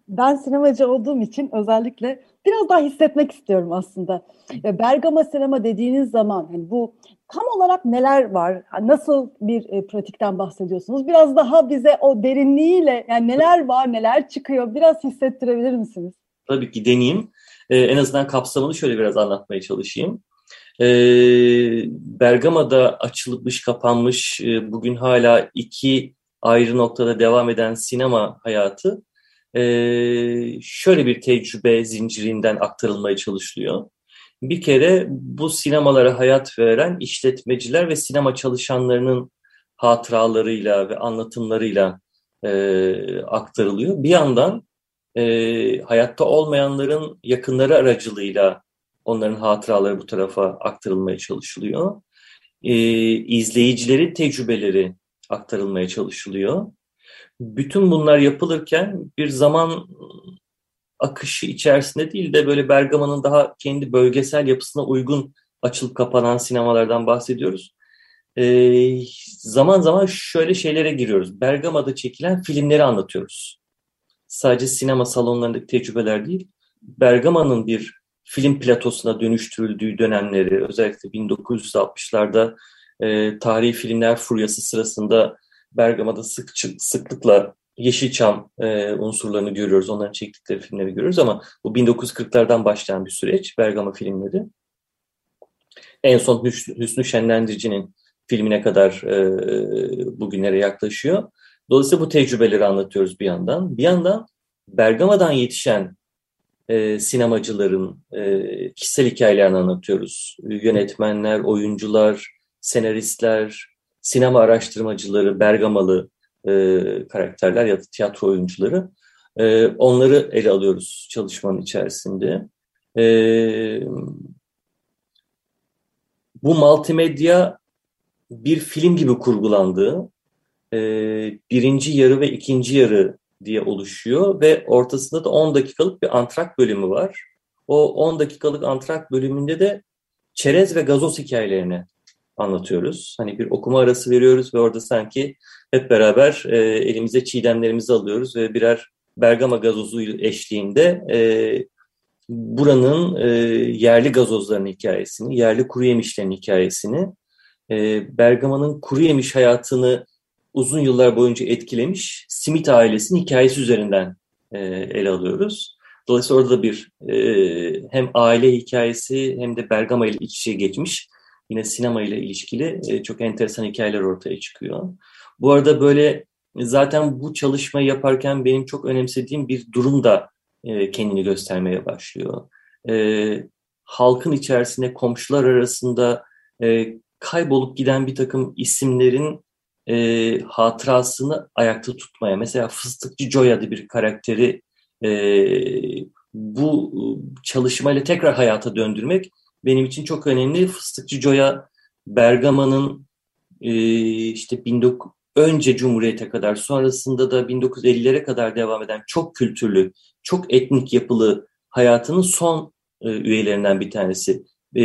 Ben sinemacı olduğum için özellikle biraz daha hissetmek istiyorum aslında. Bergama sinema dediğiniz zaman hani bu tam olarak neler var? Nasıl bir e, pratikten bahsediyorsunuz? Biraz daha bize o derinliğiyle yani neler var, neler çıkıyor biraz hissettirebilir misiniz? Tabii ki deneyeyim. Ee, en azından kapsamını şöyle biraz anlatmaya çalışayım. Ee, Bergama'da açılmış, kapanmış, e, bugün hala iki ayrı noktada devam eden sinema hayatı e, şöyle bir tecrübe zincirinden aktarılmaya çalışılıyor. Bir kere bu sinemalara hayat veren işletmeciler ve sinema çalışanlarının hatıralarıyla ve anlatımlarıyla e, aktarılıyor. Bir yandan e, hayatta olmayanların yakınları aracılığıyla onların hatıraları bu tarafa aktarılmaya çalışılıyor. E, izleyicilerin tecrübeleri aktarılmaya çalışılıyor. Bütün bunlar yapılırken bir zaman akışı içerisinde değil de böyle Bergama'nın daha kendi bölgesel yapısına uygun açılıp kapanan sinemalardan bahsediyoruz. Ee, zaman zaman şöyle şeylere giriyoruz. Bergama'da çekilen filmleri anlatıyoruz. Sadece sinema salonlarındaki tecrübeler değil, Bergama'nın bir film platosuna dönüştürüldüğü dönemleri, özellikle 1960'larda e, tarihi filmler furyası sırasında Bergama'da sık, sıklıkla Yeşilçam e, unsurlarını görüyoruz. Onların çektikleri filmleri görüyoruz ama bu 1940'lardan başlayan bir süreç Bergama filmleri. En son Hüsnü, Hüsnü Şenlendirici'nin filmine kadar e, bugünlere yaklaşıyor. Dolayısıyla bu tecrübeleri anlatıyoruz bir yandan. Bir yandan Bergama'dan yetişen e, sinemacıların e, kişisel hikayelerini anlatıyoruz. Yönetmenler, oyuncular, senaristler, sinema araştırmacıları, Bergamalı e, karakterler ya da tiyatro oyuncuları. E, onları ele alıyoruz çalışmanın içerisinde. E, bu multimedya bir film gibi kurgulandığı, e, birinci yarı ve ikinci yarı diye oluşuyor ve ortasında da 10 dakikalık bir antrak bölümü var. O 10 dakikalık antrak bölümünde de çerez ve gazoz hikayelerini anlatıyoruz. Hani bir okuma arası veriyoruz ve orada sanki hep beraber e, elimize çiğdemlerimizi alıyoruz ve birer Bergama gazozu eşliğinde e, buranın e, yerli gazozlarının hikayesini, yerli kuru yemişlerin hikayesini, e, Bergama'nın kuru yemiş hayatını uzun yıllar boyunca etkilemiş Simit ailesinin hikayesi üzerinden e, ele alıyoruz. Dolayısıyla orada da bir e, hem aile hikayesi hem de Bergama ile iç içe geçmiş yine sinema ile ilişkili e, çok enteresan hikayeler ortaya çıkıyor. Bu arada böyle zaten bu çalışmayı yaparken benim çok önemsediğim bir durum da e, kendini göstermeye başlıyor. E, halkın içerisinde komşular arasında kaybolup giden bir takım isimlerin hatırasını ayakta tutmaya. Mesela Fıstıkçı Joy adı bir karakteri bu çalışmayla tekrar hayata döndürmek benim için çok önemli. Fıstıkçı Joya Bergama'nın e, işte 19, önce Cumhuriyet'e kadar sonrasında da 1950'lere kadar devam eden çok kültürlü, çok etnik yapılı hayatının son e, üyelerinden bir tanesi. E,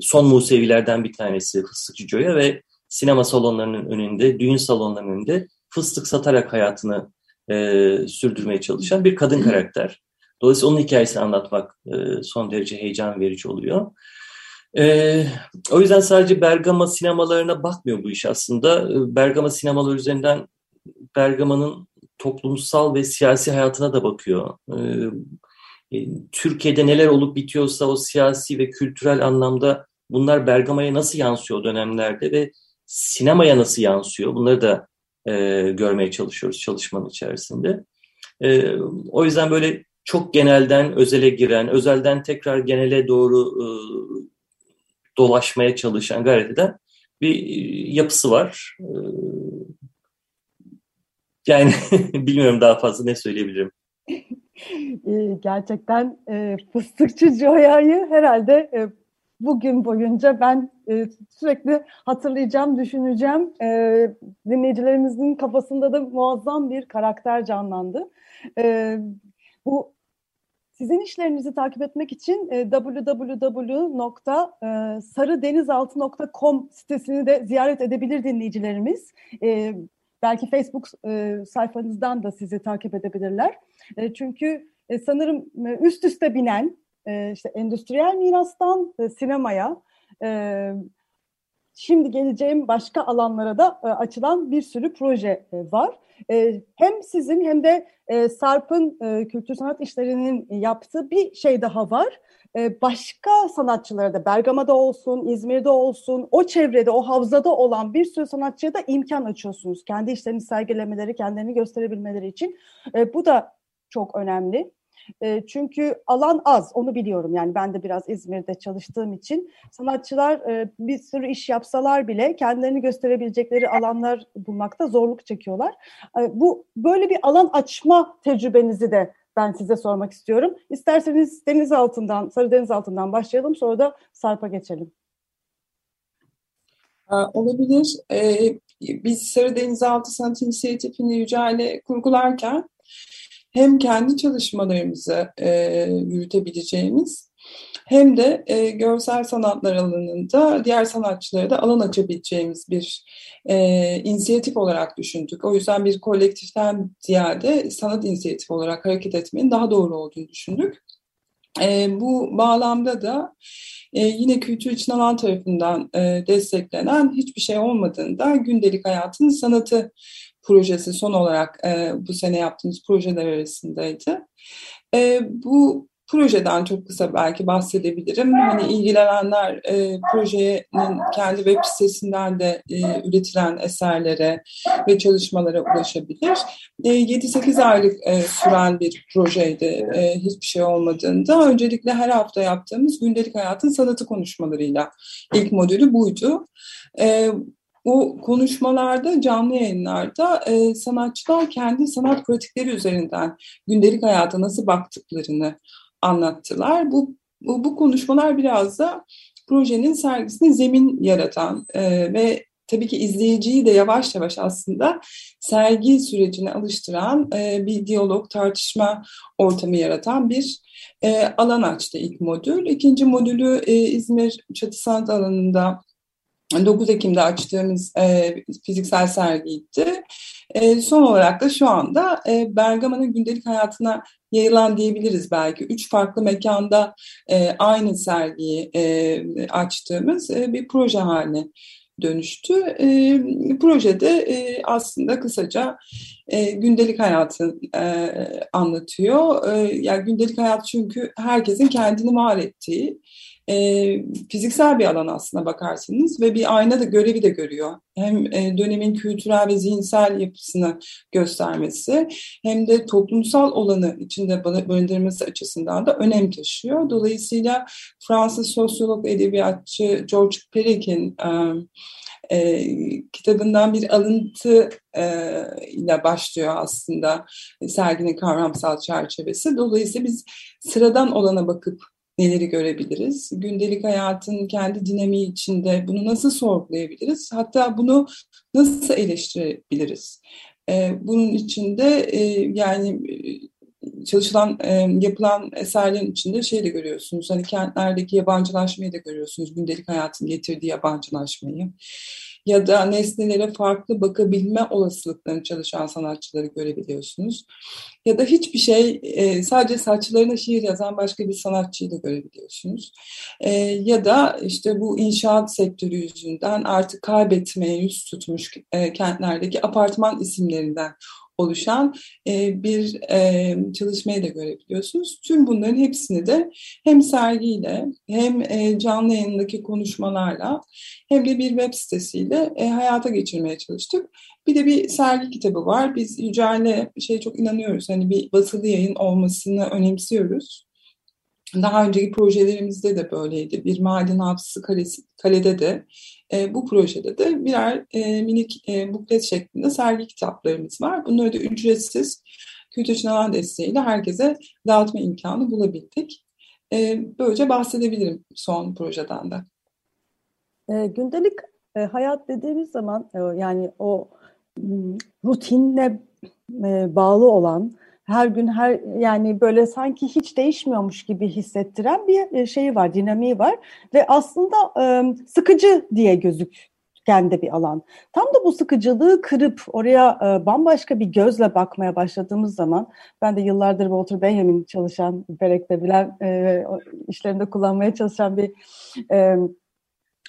son Musevilerden bir tanesi Fıstıkçı Joya ve sinema salonlarının önünde, düğün salonlarının önünde fıstık satarak hayatını e, sürdürmeye çalışan bir kadın karakter. Dolayısıyla onun hikayesini anlatmak e, son derece heyecan verici oluyor. E, o yüzden sadece Bergama sinemalarına bakmıyor bu iş aslında. E, Bergama sinemaları üzerinden Bergama'nın toplumsal ve siyasi hayatına da bakıyor. E, Türkiye'de neler olup bitiyorsa o siyasi ve kültürel anlamda bunlar Bergama'ya nasıl yansıyor dönemlerde ve sinemaya nasıl yansıyor bunları da e, görmeye çalışıyoruz çalışmanın içerisinde. E, o yüzden böyle çok genelden özele giren, özelden tekrar genele doğru e, dolaşmaya çalışan, gayret eden bir e, yapısı var. E, yani [LAUGHS] bilmiyorum daha fazla ne söyleyebilirim. E, gerçekten e, Fıstıkçı Joya'yı herhalde e, bugün boyunca ben e, sürekli hatırlayacağım, düşüneceğim. E, dinleyicilerimizin kafasında da muazzam bir karakter canlandı. E, bu Sizin işlerinizi takip etmek için e, www.sarıdenizaltı.com sitesini de ziyaret edebilir dinleyicilerimiz. E, belki Facebook e, sayfanızdan da sizi takip edebilirler. E, çünkü e, sanırım e, üst üste binen e, işte endüstriyel mirastan e, sinemaya, e, şimdi geleceğim başka alanlara da e, açılan bir sürü proje e, var. E, hem sizin hem de e, Sarp'ın e, kültür sanat işlerinin yaptığı bir şey daha var. E, başka sanatçılara da Bergama'da olsun, İzmir'de olsun, o çevrede, o havzada olan bir sürü sanatçıya da imkan açıyorsunuz. Kendi işlerini sergilemeleri, kendilerini gösterebilmeleri için. E, bu da çok önemli. Çünkü alan az, onu biliyorum. Yani ben de biraz İzmir'de çalıştığım için sanatçılar bir sürü iş yapsalar bile kendilerini gösterebilecekleri alanlar bulmakta zorluk çekiyorlar. Bu böyle bir alan açma tecrübenizi de ben size sormak istiyorum. İsterseniz deniz altından, sarı deniz altından başlayalım, sonra da Sarp'a geçelim. Olabilir. Ee, biz Sarı Denizaltı Sanat İnisiyatifi'ni Yücel'le kurgularken hem kendi çalışmalarımızı e, yürütebileceğimiz hem de e, görsel sanatlar alanında diğer sanatçılara da alan açabileceğimiz bir e, inisiyatif olarak düşündük. O yüzden bir kolektiften ziyade sanat inisiyatifi olarak hareket etmenin daha doğru olduğunu düşündük. E, bu bağlamda da e, yine kültür için alan tarafından e, desteklenen hiçbir şey olmadığında gündelik hayatın sanatı projesi son olarak e, bu sene yaptığımız projeler arasındaydı. E, bu projeden çok kısa belki bahsedebilirim. Hani ilgilenenler e, projenin kendi web sitesinden de e, üretilen eserlere ve çalışmalara ulaşabilir. E, 7-8 aylık e, süren bir projeydi e, hiçbir şey olmadığında. Öncelikle her hafta yaptığımız gündelik hayatın sanatı konuşmalarıyla ilk modülü buydu. E, bu konuşmalarda, canlı yayınlarda e, sanatçılar kendi sanat pratikleri üzerinden gündelik hayata nasıl baktıklarını anlattılar. Bu, bu, bu konuşmalar biraz da projenin sergisine zemin yaratan e, ve tabii ki izleyiciyi de yavaş yavaş aslında sergi sürecine alıştıran e, bir diyalog, tartışma ortamı yaratan bir e, alan açtı ilk modül. İkinci modülü e, İzmir Çatı Sanat alanında 9 Ekim'de açtığımız e, fiziksel sergiydi. E, son olarak da şu anda e, Bergama'nın gündelik hayatına yayılan diyebiliriz belki. Üç farklı mekanda e, aynı sergiyi e, açtığımız e, bir proje haline dönüştü. E, projede e, aslında kısaca e, gündelik hayatı e, anlatıyor. E, yani gündelik hayat çünkü herkesin kendini var ettiği, e, fiziksel bir alan aslına bakarsanız ve bir ayna da görevi de görüyor. Hem e, dönemin kültürel ve zihinsel yapısını göstermesi hem de toplumsal olanı içinde barındırması açısından da önem taşıyor. Dolayısıyla Fransız sosyolog edebiyatçı George Peric'in e, e, kitabından bir alıntı e, ile başlıyor aslında serginin kavramsal çerçevesi. Dolayısıyla biz sıradan olana bakıp neleri görebiliriz? Gündelik hayatın kendi dinamiği içinde bunu nasıl sorgulayabiliriz? Hatta bunu nasıl eleştirebiliriz? Ee, bunun içinde e, yani e, çalışılan, e, yapılan eserlerin içinde şey de görüyorsunuz. Hani kentlerdeki yabancılaşmayı da görüyorsunuz. Gündelik hayatın getirdiği yabancılaşmayı ya da nesnelere farklı bakabilme olasılıklarını çalışan sanatçıları görebiliyorsunuz. Ya da hiçbir şey e, sadece saçlarına şiir yazan başka bir sanatçıyı da görebiliyorsunuz. E, ya da işte bu inşaat sektörü yüzünden artık kaybetmeye yüz tutmuş e, kentlerdeki apartman isimlerinden oluşan e, bir e, çalışmayı da görebiliyorsunuz. Tüm bunların hepsini de hem sergiyle hem e, canlı yayındaki konuşmalarla hem de bir web sitesiyle e, hayata geçirmeye çalıştık. Bir de bir sergi kitabı var. Biz Yücel'le şey çok inanıyoruz. Hani bir basılı yayın olmasını önemsiyoruz. Daha önceki projelerimizde de böyleydi. Bir hafızası kalesi, kalede de e, bu projede de birer e, minik e, buklet şeklinde sergi kitaplarımız var. Bunları da ücretsiz kültür için alan desteğiyle herkese dağıtma imkanı bulabildik. E, böylece bahsedebilirim son projeden de. E, gündelik e, hayat dediğimiz zaman e, yani o rutinle e, bağlı olan her gün her yani böyle sanki hiç değişmiyormuş gibi hissettiren bir şeyi var, dinamiği var ve aslında sıkıcı diye gözük kendi bir alan. Tam da bu sıkıcılığı kırıp oraya e, bambaşka bir gözle bakmaya başladığımız zaman ben de yıllardır Walter Benjamin çalışan, Berek'te bilen e, işlerinde kullanmaya çalışan bir e,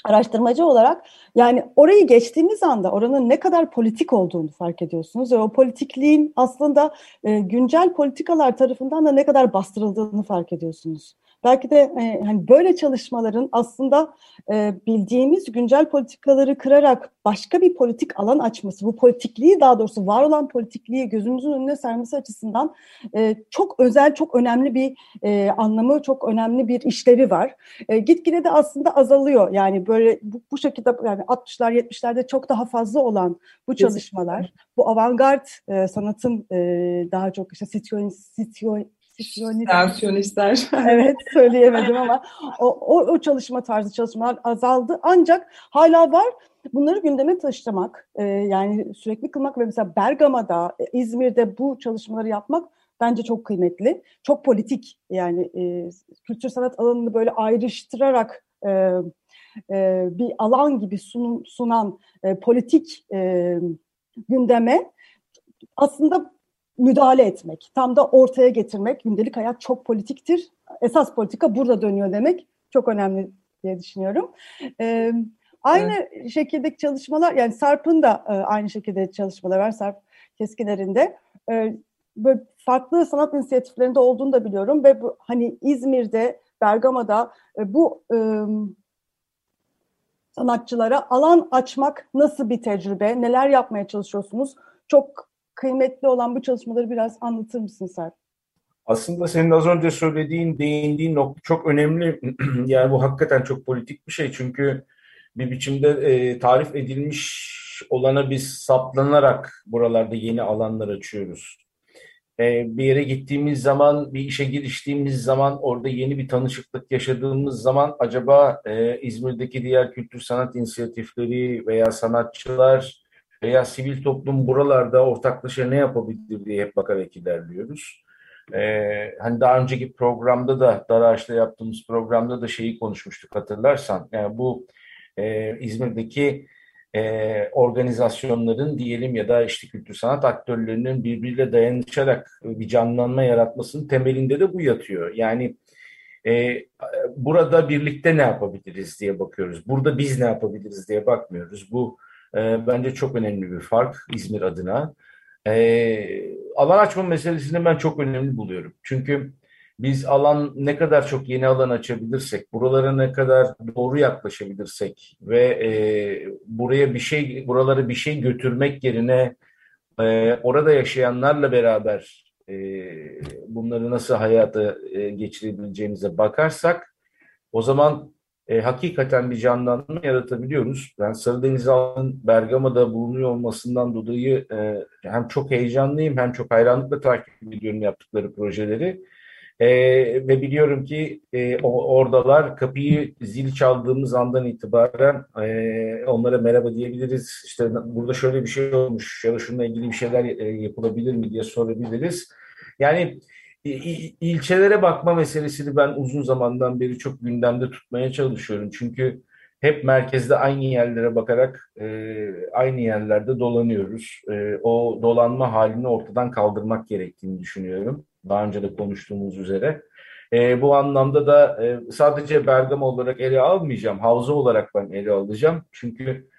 araştırmacı olarak yani orayı geçtiğimiz anda oranın ne kadar politik olduğunu fark ediyorsunuz ve o politikliğin aslında e, güncel politikalar tarafından da ne kadar bastırıldığını fark ediyorsunuz. Belki de e, hani böyle çalışmaların aslında e, bildiğimiz güncel politikaları kırarak başka bir politik alan açması, bu politikliği daha doğrusu var olan politikliği gözümüzün önüne sermesi açısından e, çok özel, çok önemli bir e, anlamı, çok önemli bir işlevi var. E, gitgide de aslında azalıyor. Yani böyle bu, bu şekilde yani 60'lar 70'lerde çok daha fazla olan bu çalışmalar, bu avantgard e, sanatın e, daha çok işte sityon, sityon Siyonistler. [LAUGHS] evet söyleyemedim ama o, o, o çalışma tarzı çalışmalar azaldı. Ancak hala var. Bunları gündeme taşımak, e, yani sürekli kılmak ve mesela Bergama'da, e, İzmir'de bu çalışmaları yapmak bence çok kıymetli. Çok politik yani e, kültür sanat alanını böyle ayrıştırarak e, e, bir alan gibi sun, sunan e, politik e, gündeme aslında müdahale etmek, tam da ortaya getirmek. Gündelik hayat çok politiktir. Esas politika burada dönüyor demek çok önemli diye düşünüyorum. Ee, aynı evet. şekildeki çalışmalar, yani Sarp'ın da e, aynı şekilde çalışmalar var, Sarp Keskiner'inde. E, böyle farklı sanat inisiyatiflerinde olduğunu da biliyorum ve bu, hani İzmir'de, Bergama'da e, bu e, sanatçılara alan açmak nasıl bir tecrübe? Neler yapmaya çalışıyorsunuz? Çok kıymetli olan bu çalışmaları biraz anlatır mısın Serp? Aslında senin az önce söylediğin, değindiğin nokta çok önemli. [CLEARS THROAT] yani bu hakikaten çok politik bir şey. Çünkü bir biçimde e, tarif edilmiş olana biz saplanarak buralarda yeni alanlar açıyoruz. E, bir yere gittiğimiz zaman, bir işe giriştiğimiz zaman, orada yeni bir tanışıklık yaşadığımız zaman acaba e, İzmir'deki diğer kültür sanat inisiyatifleri veya sanatçılar veya sivil toplum buralarda ortaklaşa ne yapabilir diye hep bakarak ilerliyoruz. Ee, hani daha önceki programda da Daraş'ta yaptığımız programda da şeyi konuşmuştuk hatırlarsan. Yani bu e, İzmir'deki e, organizasyonların diyelim ya da işte kültür sanat aktörlerinin birbiriyle dayanışarak bir canlanma yaratmasının temelinde de bu yatıyor. Yani e, burada birlikte ne yapabiliriz diye bakıyoruz. Burada biz ne yapabiliriz diye bakmıyoruz. Bu e, bence çok önemli bir fark İzmir adına. E, alan açma meselesini ben çok önemli buluyorum. Çünkü biz alan ne kadar çok yeni alan açabilirsek, buralara ne kadar doğru yaklaşabilirsek ve e, buraya bir şey, buralara bir şey götürmek yerine e, orada yaşayanlarla beraber e, bunları nasıl hayata e, geçirebileceğimize bakarsak, o zaman e, hakikaten bir canlanma yaratabiliyoruz. Ben Sarıdeniz Ağa'nın Bergama'da bulunuyor olmasından dolayı e, hem çok heyecanlıyım hem çok hayranlıkla takip ediyorum yaptıkları projeleri. E, ve biliyorum ki e, oradalar kapıyı zil çaldığımız andan itibaren e, onlara merhaba diyebiliriz. İşte burada şöyle bir şey olmuş ya da şununla ilgili bir şeyler e, yapılabilir mi diye sorabiliriz. Yani ilçelere bakma meselesini ben uzun zamandan beri çok gündemde tutmaya çalışıyorum. Çünkü hep merkezde aynı yerlere bakarak e, aynı yerlerde dolanıyoruz. E, o dolanma halini ortadan kaldırmak gerektiğini düşünüyorum. Daha önce de konuştuğumuz üzere. E, bu anlamda da e, sadece Bergama olarak ele almayacağım. Havza olarak ben ele alacağım. Çünkü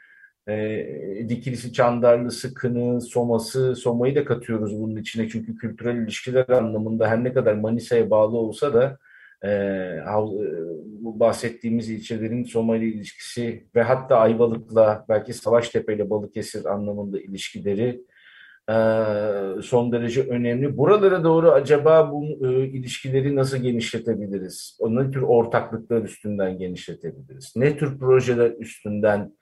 e, Dikilisi, Çandarlısı, Kını, Soması, Soma'yı da katıyoruz bunun içine. Çünkü kültürel ilişkiler anlamında her ne kadar Manisa'ya bağlı olsa da e, bu bahsettiğimiz ilçelerin Soma ile ilişkisi ve hatta Ayvalık'la belki Savaştepe ile Balıkesir anlamında ilişkileri e, son derece önemli. Buralara doğru acaba bu e, ilişkileri nasıl genişletebiliriz? Ne tür ortaklıklar üstünden genişletebiliriz? Ne tür projeler üstünden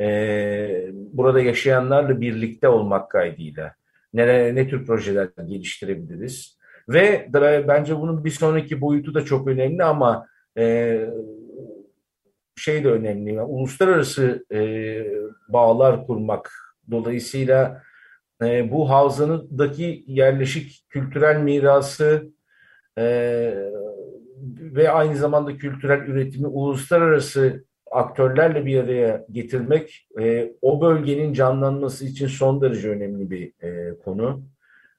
e, burada yaşayanlarla birlikte olmak kaydıyla ne, ne tür projeler geliştirebiliriz? Ve bence bunun bir sonraki boyutu da çok önemli ama e, şey de önemli. Yani uluslararası e, bağlar kurmak dolayısıyla e, bu havzadaki yerleşik kültürel mirası e, ve aynı zamanda kültürel üretimi uluslararası aktörlerle bir araya getirmek e, o bölgenin canlanması için son derece önemli bir e, konu.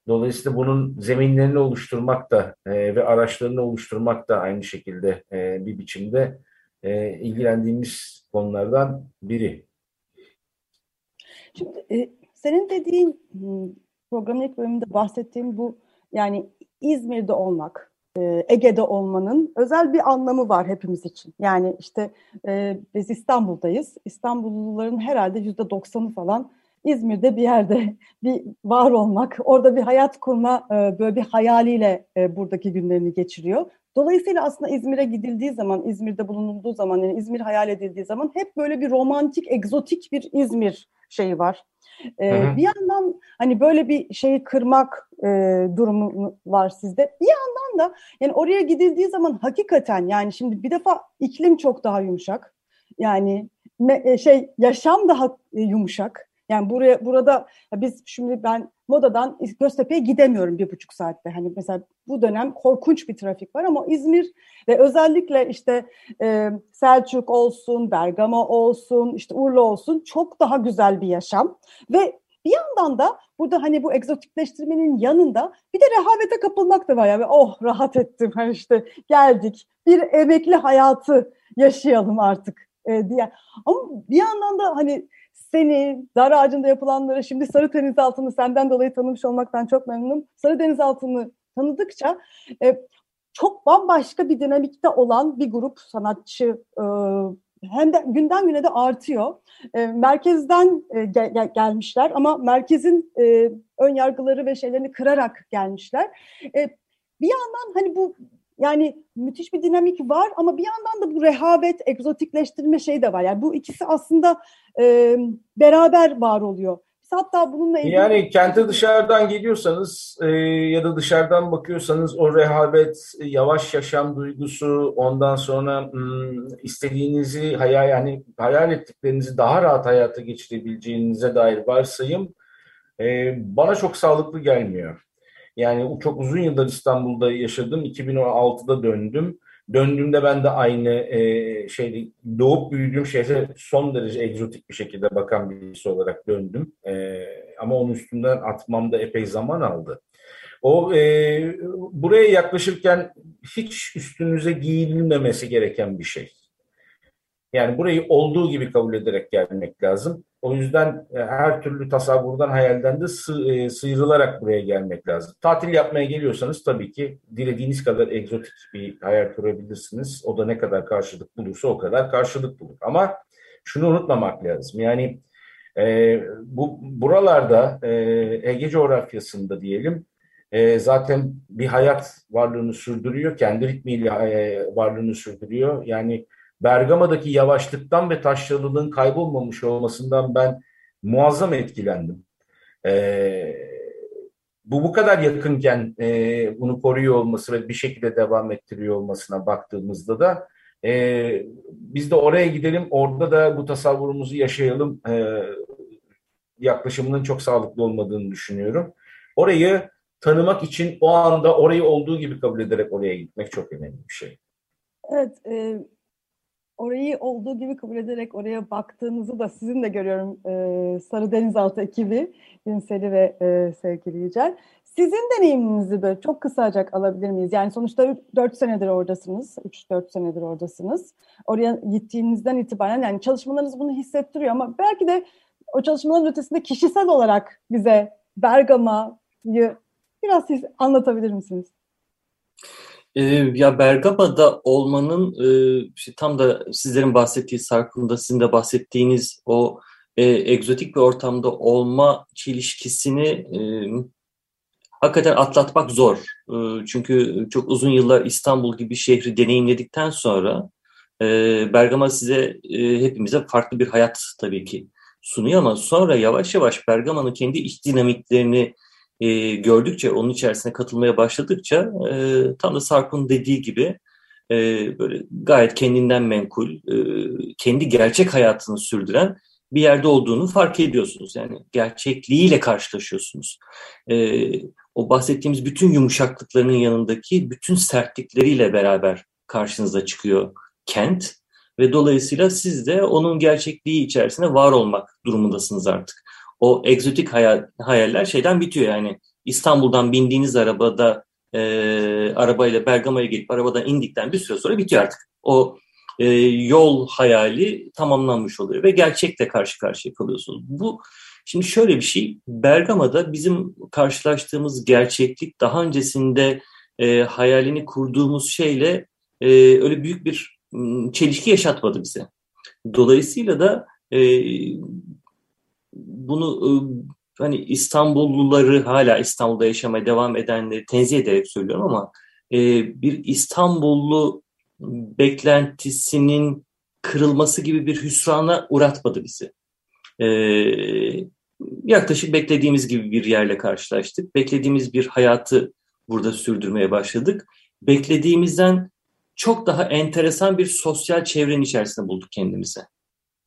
Dolayısıyla bunun zeminlerini oluşturmak da e, ve araçlarını oluşturmak da aynı şekilde e, bir biçimde e, ilgilendiğimiz konulardan biri. Şimdi e, senin dediğin programın ilk bölümünde bahsettiğim bu yani İzmir'de olmak, e, Ege'de olmanın özel bir anlamı var hepimiz için. Yani işte e, biz İstanbul'dayız. İstanbulluların herhalde yüzde doksanı falan İzmir'de bir yerde [LAUGHS] bir var olmak, orada bir hayat kurma e, böyle bir hayaliyle e, buradaki günlerini geçiriyor. Dolayısıyla aslında İzmir'e gidildiği zaman, İzmir'de bulunulduğu zaman, yani İzmir hayal edildiği zaman hep böyle bir romantik, egzotik bir İzmir şeyi var. Ee, bir yandan hani böyle bir şeyi kırmak e, durumu var sizde. Bir yandan da yani oraya gidildiği zaman hakikaten yani şimdi bir defa iklim çok daha yumuşak. Yani me, şey yaşam daha yumuşak. Yani buraya burada biz şimdi ben Moda'dan Göztepe'ye gidemiyorum bir buçuk saatte. Hani mesela bu dönem korkunç bir trafik var ama İzmir ve özellikle işte e, Selçuk olsun, Bergama olsun, işte Urla olsun çok daha güzel bir yaşam. Ve bir yandan da burada hani bu egzotikleştirmenin yanında bir de rehavete kapılmak da var. Yani oh rahat ettim hani işte geldik bir emekli hayatı yaşayalım artık e, diye. Ama bir yandan da hani seni, dar ağacında yapılanları, şimdi Sarı Deniz Altını senden dolayı tanımış olmaktan çok memnunum. Sarı Deniz Altını tanıdıkça e, çok bambaşka bir dinamikte olan bir grup sanatçı e, hem de günden güne de artıyor. E, merkezden e, gel, gel, gelmişler ama merkezin e, ön yargıları ve şeylerini kırarak gelmişler. E, bir yandan hani bu yani müthiş bir dinamik var ama bir yandan da bu rehavet, egzotikleştirme şey de var. Yani bu ikisi aslında e, beraber var oluyor. Biz hatta bununla ilgili... Yani kente dışarıdan geliyorsanız e, ya da dışarıdan bakıyorsanız o rehavet, yavaş yaşam duygusu, ondan sonra hmm, istediğinizi hayal yani hayal ettiklerinizi daha rahat hayata geçirebileceğinize dair varsayım e, bana çok sağlıklı gelmiyor. Yani çok uzun yıllar İstanbul'da yaşadım. 2016'da döndüm. Döndüğümde ben de aynı e, şeyde doğup büyüdüğüm şehre son derece egzotik bir şekilde bakan birisi olarak döndüm. E, ama onun üstünden atmam da epey zaman aldı. O e, buraya yaklaşırken hiç üstünüze giyilmemesi gereken bir şey. Yani burayı olduğu gibi kabul ederek gelmek lazım. O yüzden e, her türlü tasavvurdan, hayalden de e, sıyrılarak buraya gelmek lazım. Tatil yapmaya geliyorsanız tabii ki dilediğiniz kadar egzotik bir hayal kurabilirsiniz. O da ne kadar karşılık bulursa o kadar karşılık bulur. Ama şunu unutmamak lazım. Yani e, bu buralarda e, Ege coğrafyasında diyelim e, zaten bir hayat varlığını sürdürüyor. Kendi ritmiyle e, varlığını sürdürüyor. Yani Bergama'daki yavaşlıktan ve taşralılığın kaybolmamış olmasından ben muazzam etkilendim. Ee, bu bu kadar yakınken e, bunu koruyor olması ve bir şekilde devam ettiriyor olmasına baktığımızda da e, biz de oraya gidelim, orada da bu tasavvurumuzu yaşayalım e, yaklaşımının çok sağlıklı olmadığını düşünüyorum. Orayı tanımak için o anda orayı olduğu gibi kabul ederek oraya gitmek çok önemli bir şey. Evet, e, orayı olduğu gibi kabul ederek oraya baktığınızı da sizin de görüyorum e, Sarı Denizaltı ekibi Günseli ve e, sevgili Yücel. Sizin deneyiminizi böyle çok kısacak alabilir miyiz? Yani sonuçta 4 senedir oradasınız, 3-4 senedir oradasınız. Oraya gittiğinizden itibaren yani çalışmalarınız bunu hissettiriyor ama belki de o çalışmaların ötesinde kişisel olarak bize Bergama'yı biraz siz anlatabilir misiniz? E, ya Bergama'da olmanın e, tam da sizlerin bahsettiği Sarkun'da sizin de bahsettiğiniz o e, egzotik bir ortamda olma çelişkisini e, hakikaten atlatmak zor. E, çünkü çok uzun yıllar İstanbul gibi şehri deneyimledikten sonra e, Bergama size e, hepimize farklı bir hayat tabii ki sunuyor ama sonra yavaş yavaş Bergama'nın kendi iç dinamiklerini e, gördükçe, onun içerisine katılmaya başladıkça e, tam da Sarkun dediği gibi e, böyle gayet kendinden menkul, e, kendi gerçek hayatını sürdüren bir yerde olduğunu fark ediyorsunuz. Yani gerçekliğiyle karşılaşıyorsunuz. E, o bahsettiğimiz bütün yumuşaklıklarının yanındaki bütün sertlikleriyle beraber karşınıza çıkıyor kent ve dolayısıyla siz de onun gerçekliği içerisinde var olmak durumundasınız artık. O egzotik hayal, hayaller şeyden bitiyor yani İstanbul'dan bindiğiniz arabada e, arabayla Bergama'ya gelip arabadan indikten bir süre sonra bitiyor artık. O e, yol hayali tamamlanmış oluyor ve gerçekle karşı karşıya kalıyorsunuz. Bu şimdi şöyle bir şey Bergama'da bizim karşılaştığımız gerçeklik daha öncesinde e, hayalini kurduğumuz şeyle e, öyle büyük bir çelişki yaşatmadı bize. Dolayısıyla da e, bunu e, hani İstanbulluları hala İstanbul'da yaşamaya devam edenleri tenzih ederek söylüyorum ama e, bir İstanbullu beklentisinin kırılması gibi bir hüsrana uğratmadı bizi. E, yaklaşık beklediğimiz gibi bir yerle karşılaştık. Beklediğimiz bir hayatı burada sürdürmeye başladık. Beklediğimizden çok daha enteresan bir sosyal çevrenin içerisinde bulduk kendimizi.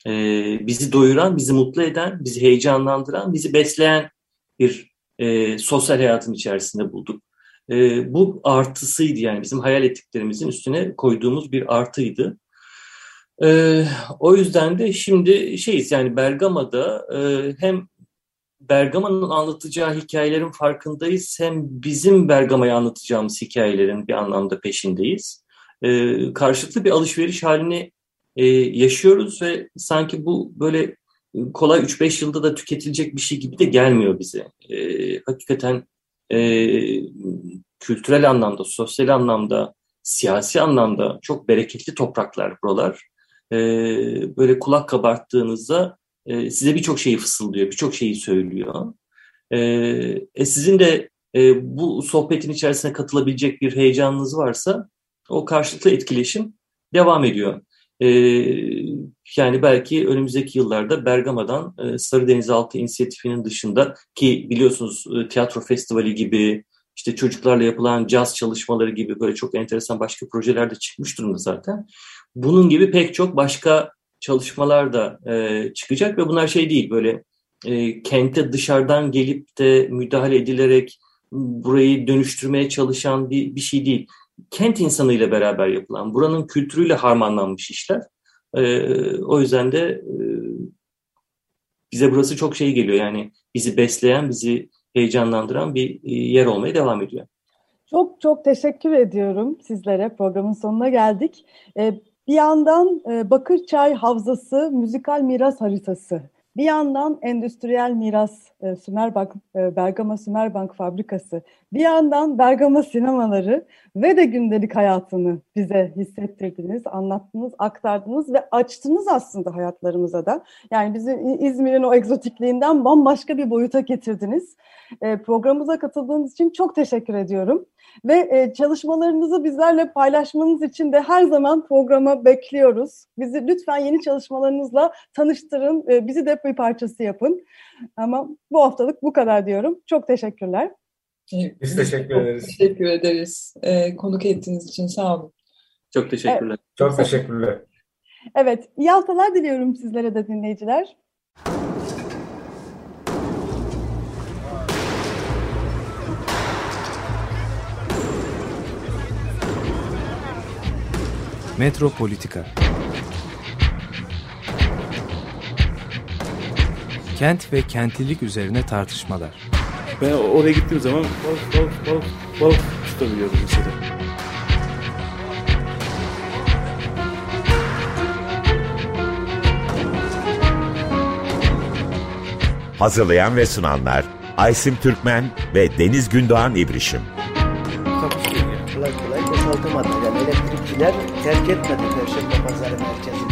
Ee, bizi doyuran, bizi mutlu eden, bizi heyecanlandıran, bizi besleyen bir e, sosyal hayatın içerisinde bulduk. E, bu artısıydı yani bizim hayal ettiklerimizin üstüne koyduğumuz bir artıydı. E, o yüzden de şimdi şeyiz yani Bergama'da e, hem Bergama'nın anlatacağı hikayelerin farkındayız hem bizim Bergama'yı anlatacağımız hikayelerin bir anlamda peşindeyiz. E, karşılıklı bir alışveriş halini e, yaşıyoruz ve sanki bu böyle kolay 3-5 yılda da tüketilecek bir şey gibi de gelmiyor bize. E, hakikaten e, kültürel anlamda, sosyal anlamda, siyasi anlamda çok bereketli topraklar buralar. E, böyle kulak kabarttığınızda e, size birçok şeyi fısıldıyor, birçok şeyi söylüyor. E, e, sizin de e, bu sohbetin içerisine katılabilecek bir heyecanınız varsa o karşılıklı etkileşim devam ediyor. E, yani belki önümüzdeki yıllarda Bergama'dan e, Sarı Denizaltı inisiyatifinin dışında ki biliyorsunuz e, tiyatro festivali gibi işte çocuklarla yapılan caz çalışmaları gibi böyle çok enteresan başka projeler de çıkmış durumda zaten. Bunun gibi pek çok başka çalışmalar da e, çıkacak ve bunlar şey değil böyle e, kente dışarıdan gelip de müdahale edilerek burayı dönüştürmeye çalışan bir, bir şey değil. Kent insanıyla beraber yapılan, buranın kültürüyle harmanlanmış işler. E, o yüzden de e, bize burası çok şey geliyor yani bizi besleyen, bizi heyecanlandıran bir e, yer olmaya devam ediyor. Çok çok teşekkür ediyorum sizlere. Programın sonuna geldik. Ee, bir yandan e, Bakırçay Havzası müzikal miras haritası bir yandan endüstriyel miras e, e, Bergama Sümerbank fabrikası, bir yandan Bergama sinemaları ve de gündelik hayatını bize hissettirdiniz, anlattınız, aktardınız ve açtınız aslında hayatlarımıza da. Yani bizi İzmir'in o egzotikliğinden bambaşka bir boyuta getirdiniz. E, programımıza katıldığınız için çok teşekkür ediyorum. Ve e, çalışmalarınızı bizlerle paylaşmanız için de her zaman programa bekliyoruz. Bizi lütfen yeni çalışmalarınızla tanıştırın, e, bizi de bir parçası yapın. Ama bu haftalık bu kadar diyorum. Çok teşekkürler. Biz teşekkür ederiz. Teşekkür ederiz. E, konuk ettiğiniz için sağ olun. Çok teşekkürler. Evet. Çok teşekkürler. Evet, iyi haftalar diliyorum sizlere de dinleyiciler. Metropolitika Kent ve kentlilik üzerine tartışmalar. Ben oraya gittiğim zaman balık balık balık balık tutabiliyordum mesela. Hazırlayan ve sunanlar Aysim Türkmen ve Deniz Gündoğan İbrişim. Kolay kolay boşaltamadı. Yani elektrikçiler terk etmedi Perşembe Pazarı merkezini.